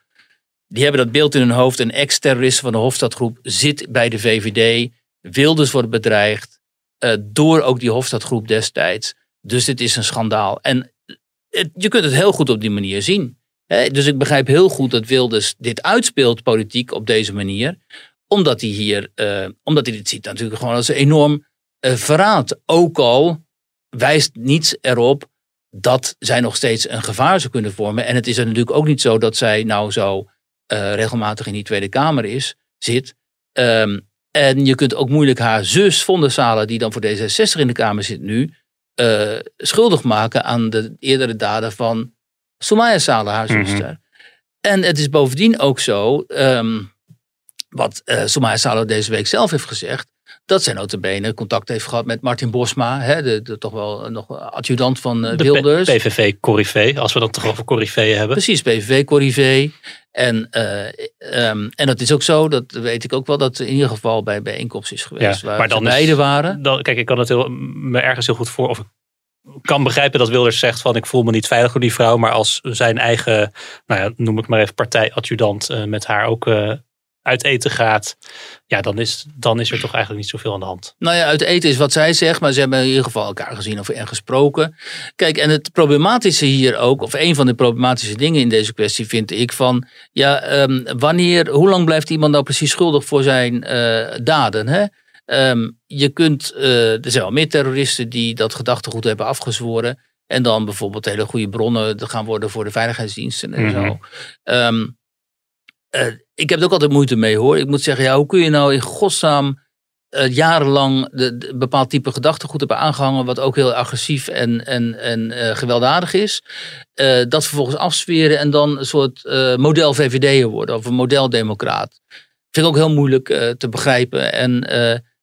die hebben dat beeld in hun hoofd. Een ex-terrorist van de Hofstadgroep zit bij de VVD Wilders wordt bedreigd uh, door ook die Hofstadgroep destijds. Dus dit is een schandaal. En het, je kunt het heel goed op die manier zien. Hè? Dus ik begrijp heel goed dat Wilders dit uitspeelt politiek op deze manier. Omdat hij hier, uh, omdat hij dit ziet natuurlijk gewoon als een enorm uh, verraad. Ook al wijst niets erop dat zij nog steeds een gevaar zou kunnen vormen. En het is er natuurlijk ook niet zo dat zij nou zo regelmatig in die Tweede Kamer is, zit. Um, en je kunt ook moeilijk haar zus Vondersalen, die dan voor D66 in de Kamer zit nu, uh, schuldig maken aan de eerdere daden van Somaya Salen, haar zuster. Mm -hmm. En het is bovendien ook zo, um, wat uh, Somaya Salen deze week zelf heeft gezegd, dat zij notabene contact heeft gehad met Martin Bosma, hè, de, de toch wel nog adjudant van uh, Wilders.
De PVV Corrivé, als we dan toch over Corrivé hebben.
Precies, PVV Corrivé. En, uh, um, en dat is ook zo, dat weet ik ook wel, dat in ieder geval bij bijeenkomst is geweest. Ja, waar maar dan beide is, waren.
Dan, kijk, ik kan het heel, me ergens heel goed voor. Of ik kan begrijpen dat Wilders zegt van ik voel me niet veilig voor die vrouw. Maar als zijn eigen, nou ja, noem ik maar even partijadjudant uh, met haar ook uh, uit eten gaat, ja, dan is, dan is er toch eigenlijk niet zoveel aan de hand.
Nou ja, uit eten is wat zij zegt, maar ze hebben in ieder geval elkaar gezien of en gesproken. Kijk, en het problematische hier ook, of een van de problematische dingen in deze kwestie vind ik van, ja, um, wanneer, hoe lang blijft iemand nou precies schuldig voor zijn uh, daden? Hè? Um, je kunt, uh, er zijn wel meer terroristen die dat gedachtegoed hebben afgezworen. En dan bijvoorbeeld hele goede bronnen gaan worden voor de veiligheidsdiensten en mm -hmm. zo. Um, uh, ik heb er ook altijd moeite mee hoor. Ik moet zeggen, ja, hoe kun je nou in godsnaam uh, jarenlang de, bepaald type gedachtegoed hebben aangehangen, wat ook heel agressief en, en, en uh, gewelddadig is. Dat vervolgens afsferen en dan een soort model VVD'er worden of een model democraat. Vind ik ook heel moeilijk te begrijpen. En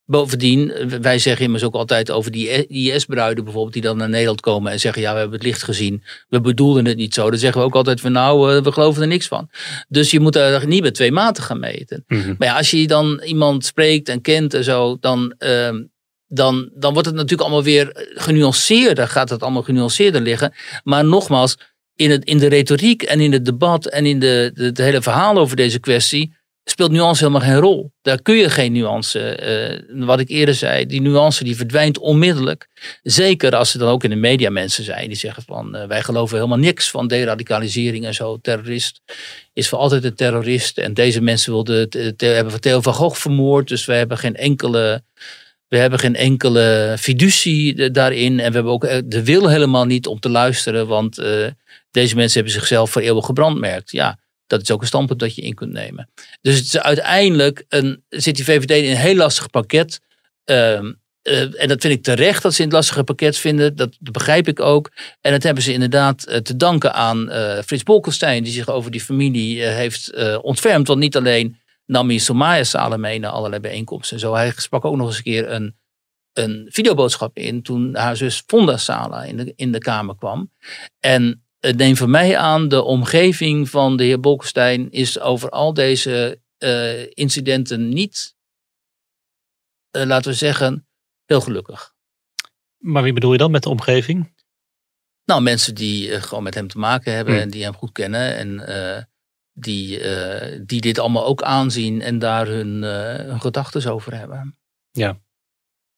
Bovendien, wij zeggen immers ook altijd over die IS-bruiden bijvoorbeeld, die dan naar Nederland komen en zeggen: Ja, we hebben het licht gezien, we bedoelden het niet zo. Dan zeggen we ook altijd: van Nou, we geloven er niks van. Dus je moet er niet met twee maten gaan meten.
Mhm.
Maar ja, als je dan iemand spreekt en kent en zo, dan, ehm, dan, dan wordt het natuurlijk allemaal weer genuanceerder, gaat het allemaal genuanceerder liggen. Maar nogmaals, in, het, in de retoriek en in het debat en in de, de, het hele verhaal over deze kwestie speelt nuance helemaal geen rol. Daar kun je geen nuance, eh, wat ik eerder zei, die nuance die verdwijnt onmiddellijk. Zeker als er dan ook in de media mensen zijn die zeggen van eh, wij geloven helemaal niks van deradicalisering en zo. Terrorist is voor altijd een terrorist en deze mensen wilden, te- hebben Theo van Gogh vermoord, dus wij hebben geen enkele... We hebben geen enkele fiducie eh, daarin. En we hebben ook eh, de wil helemaal niet om te luisteren. Want eh, deze mensen hebben zichzelf voor eeuwig gebrandmerkt. Ja, dat is ook een standpunt dat je in kunt nemen. Dus het is uiteindelijk een, zit die VVD in een heel lastig pakket. Ehm, eh, en dat vind ik terecht dat ze in het lastige pakket vinden. Dat, begrijp ik ook. En dat hebben ze inderdaad eh, te danken aan eh, Frits Bolkestein. Die zich over die familie heeft ontfermd. Want niet alleen nam hij Somaya Saleh mee naar allerlei bijeenkomsten en zo. Hij sprak ook nog eens een keer een, een videoboodschap in. Toen haar zus Fonda Saleh in de, in de Kamer kwam. En het neemt van mij aan, de omgeving van de heer Bolkestein is over al deze eh, incidenten niet, eh, laten we zeggen, heel gelukkig.
Maar wie bedoel je dan met de omgeving?
Nou, mensen die eh, gewoon met hem te maken hebben
Hmm.
en die hem goed kennen en die, die dit allemaal ook aanzien en daar hun, hun gedachten over hebben.
Ja.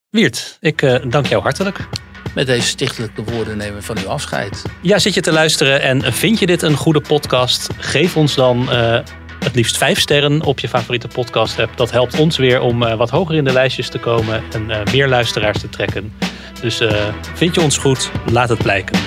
Wiert, ik dank jou hartelijk.
Met deze stichtelijke woorden nemen we van uw afscheid.
Ja, zit je te luisteren en vind je dit een goede podcast? Geef ons dan eh, het liefst vijf sterren op je favoriete podcast app. Dat helpt ons weer om eh, wat hoger in de lijstjes te komen en eh, meer luisteraars te trekken. Dus vind je ons goed? Laat het blijken.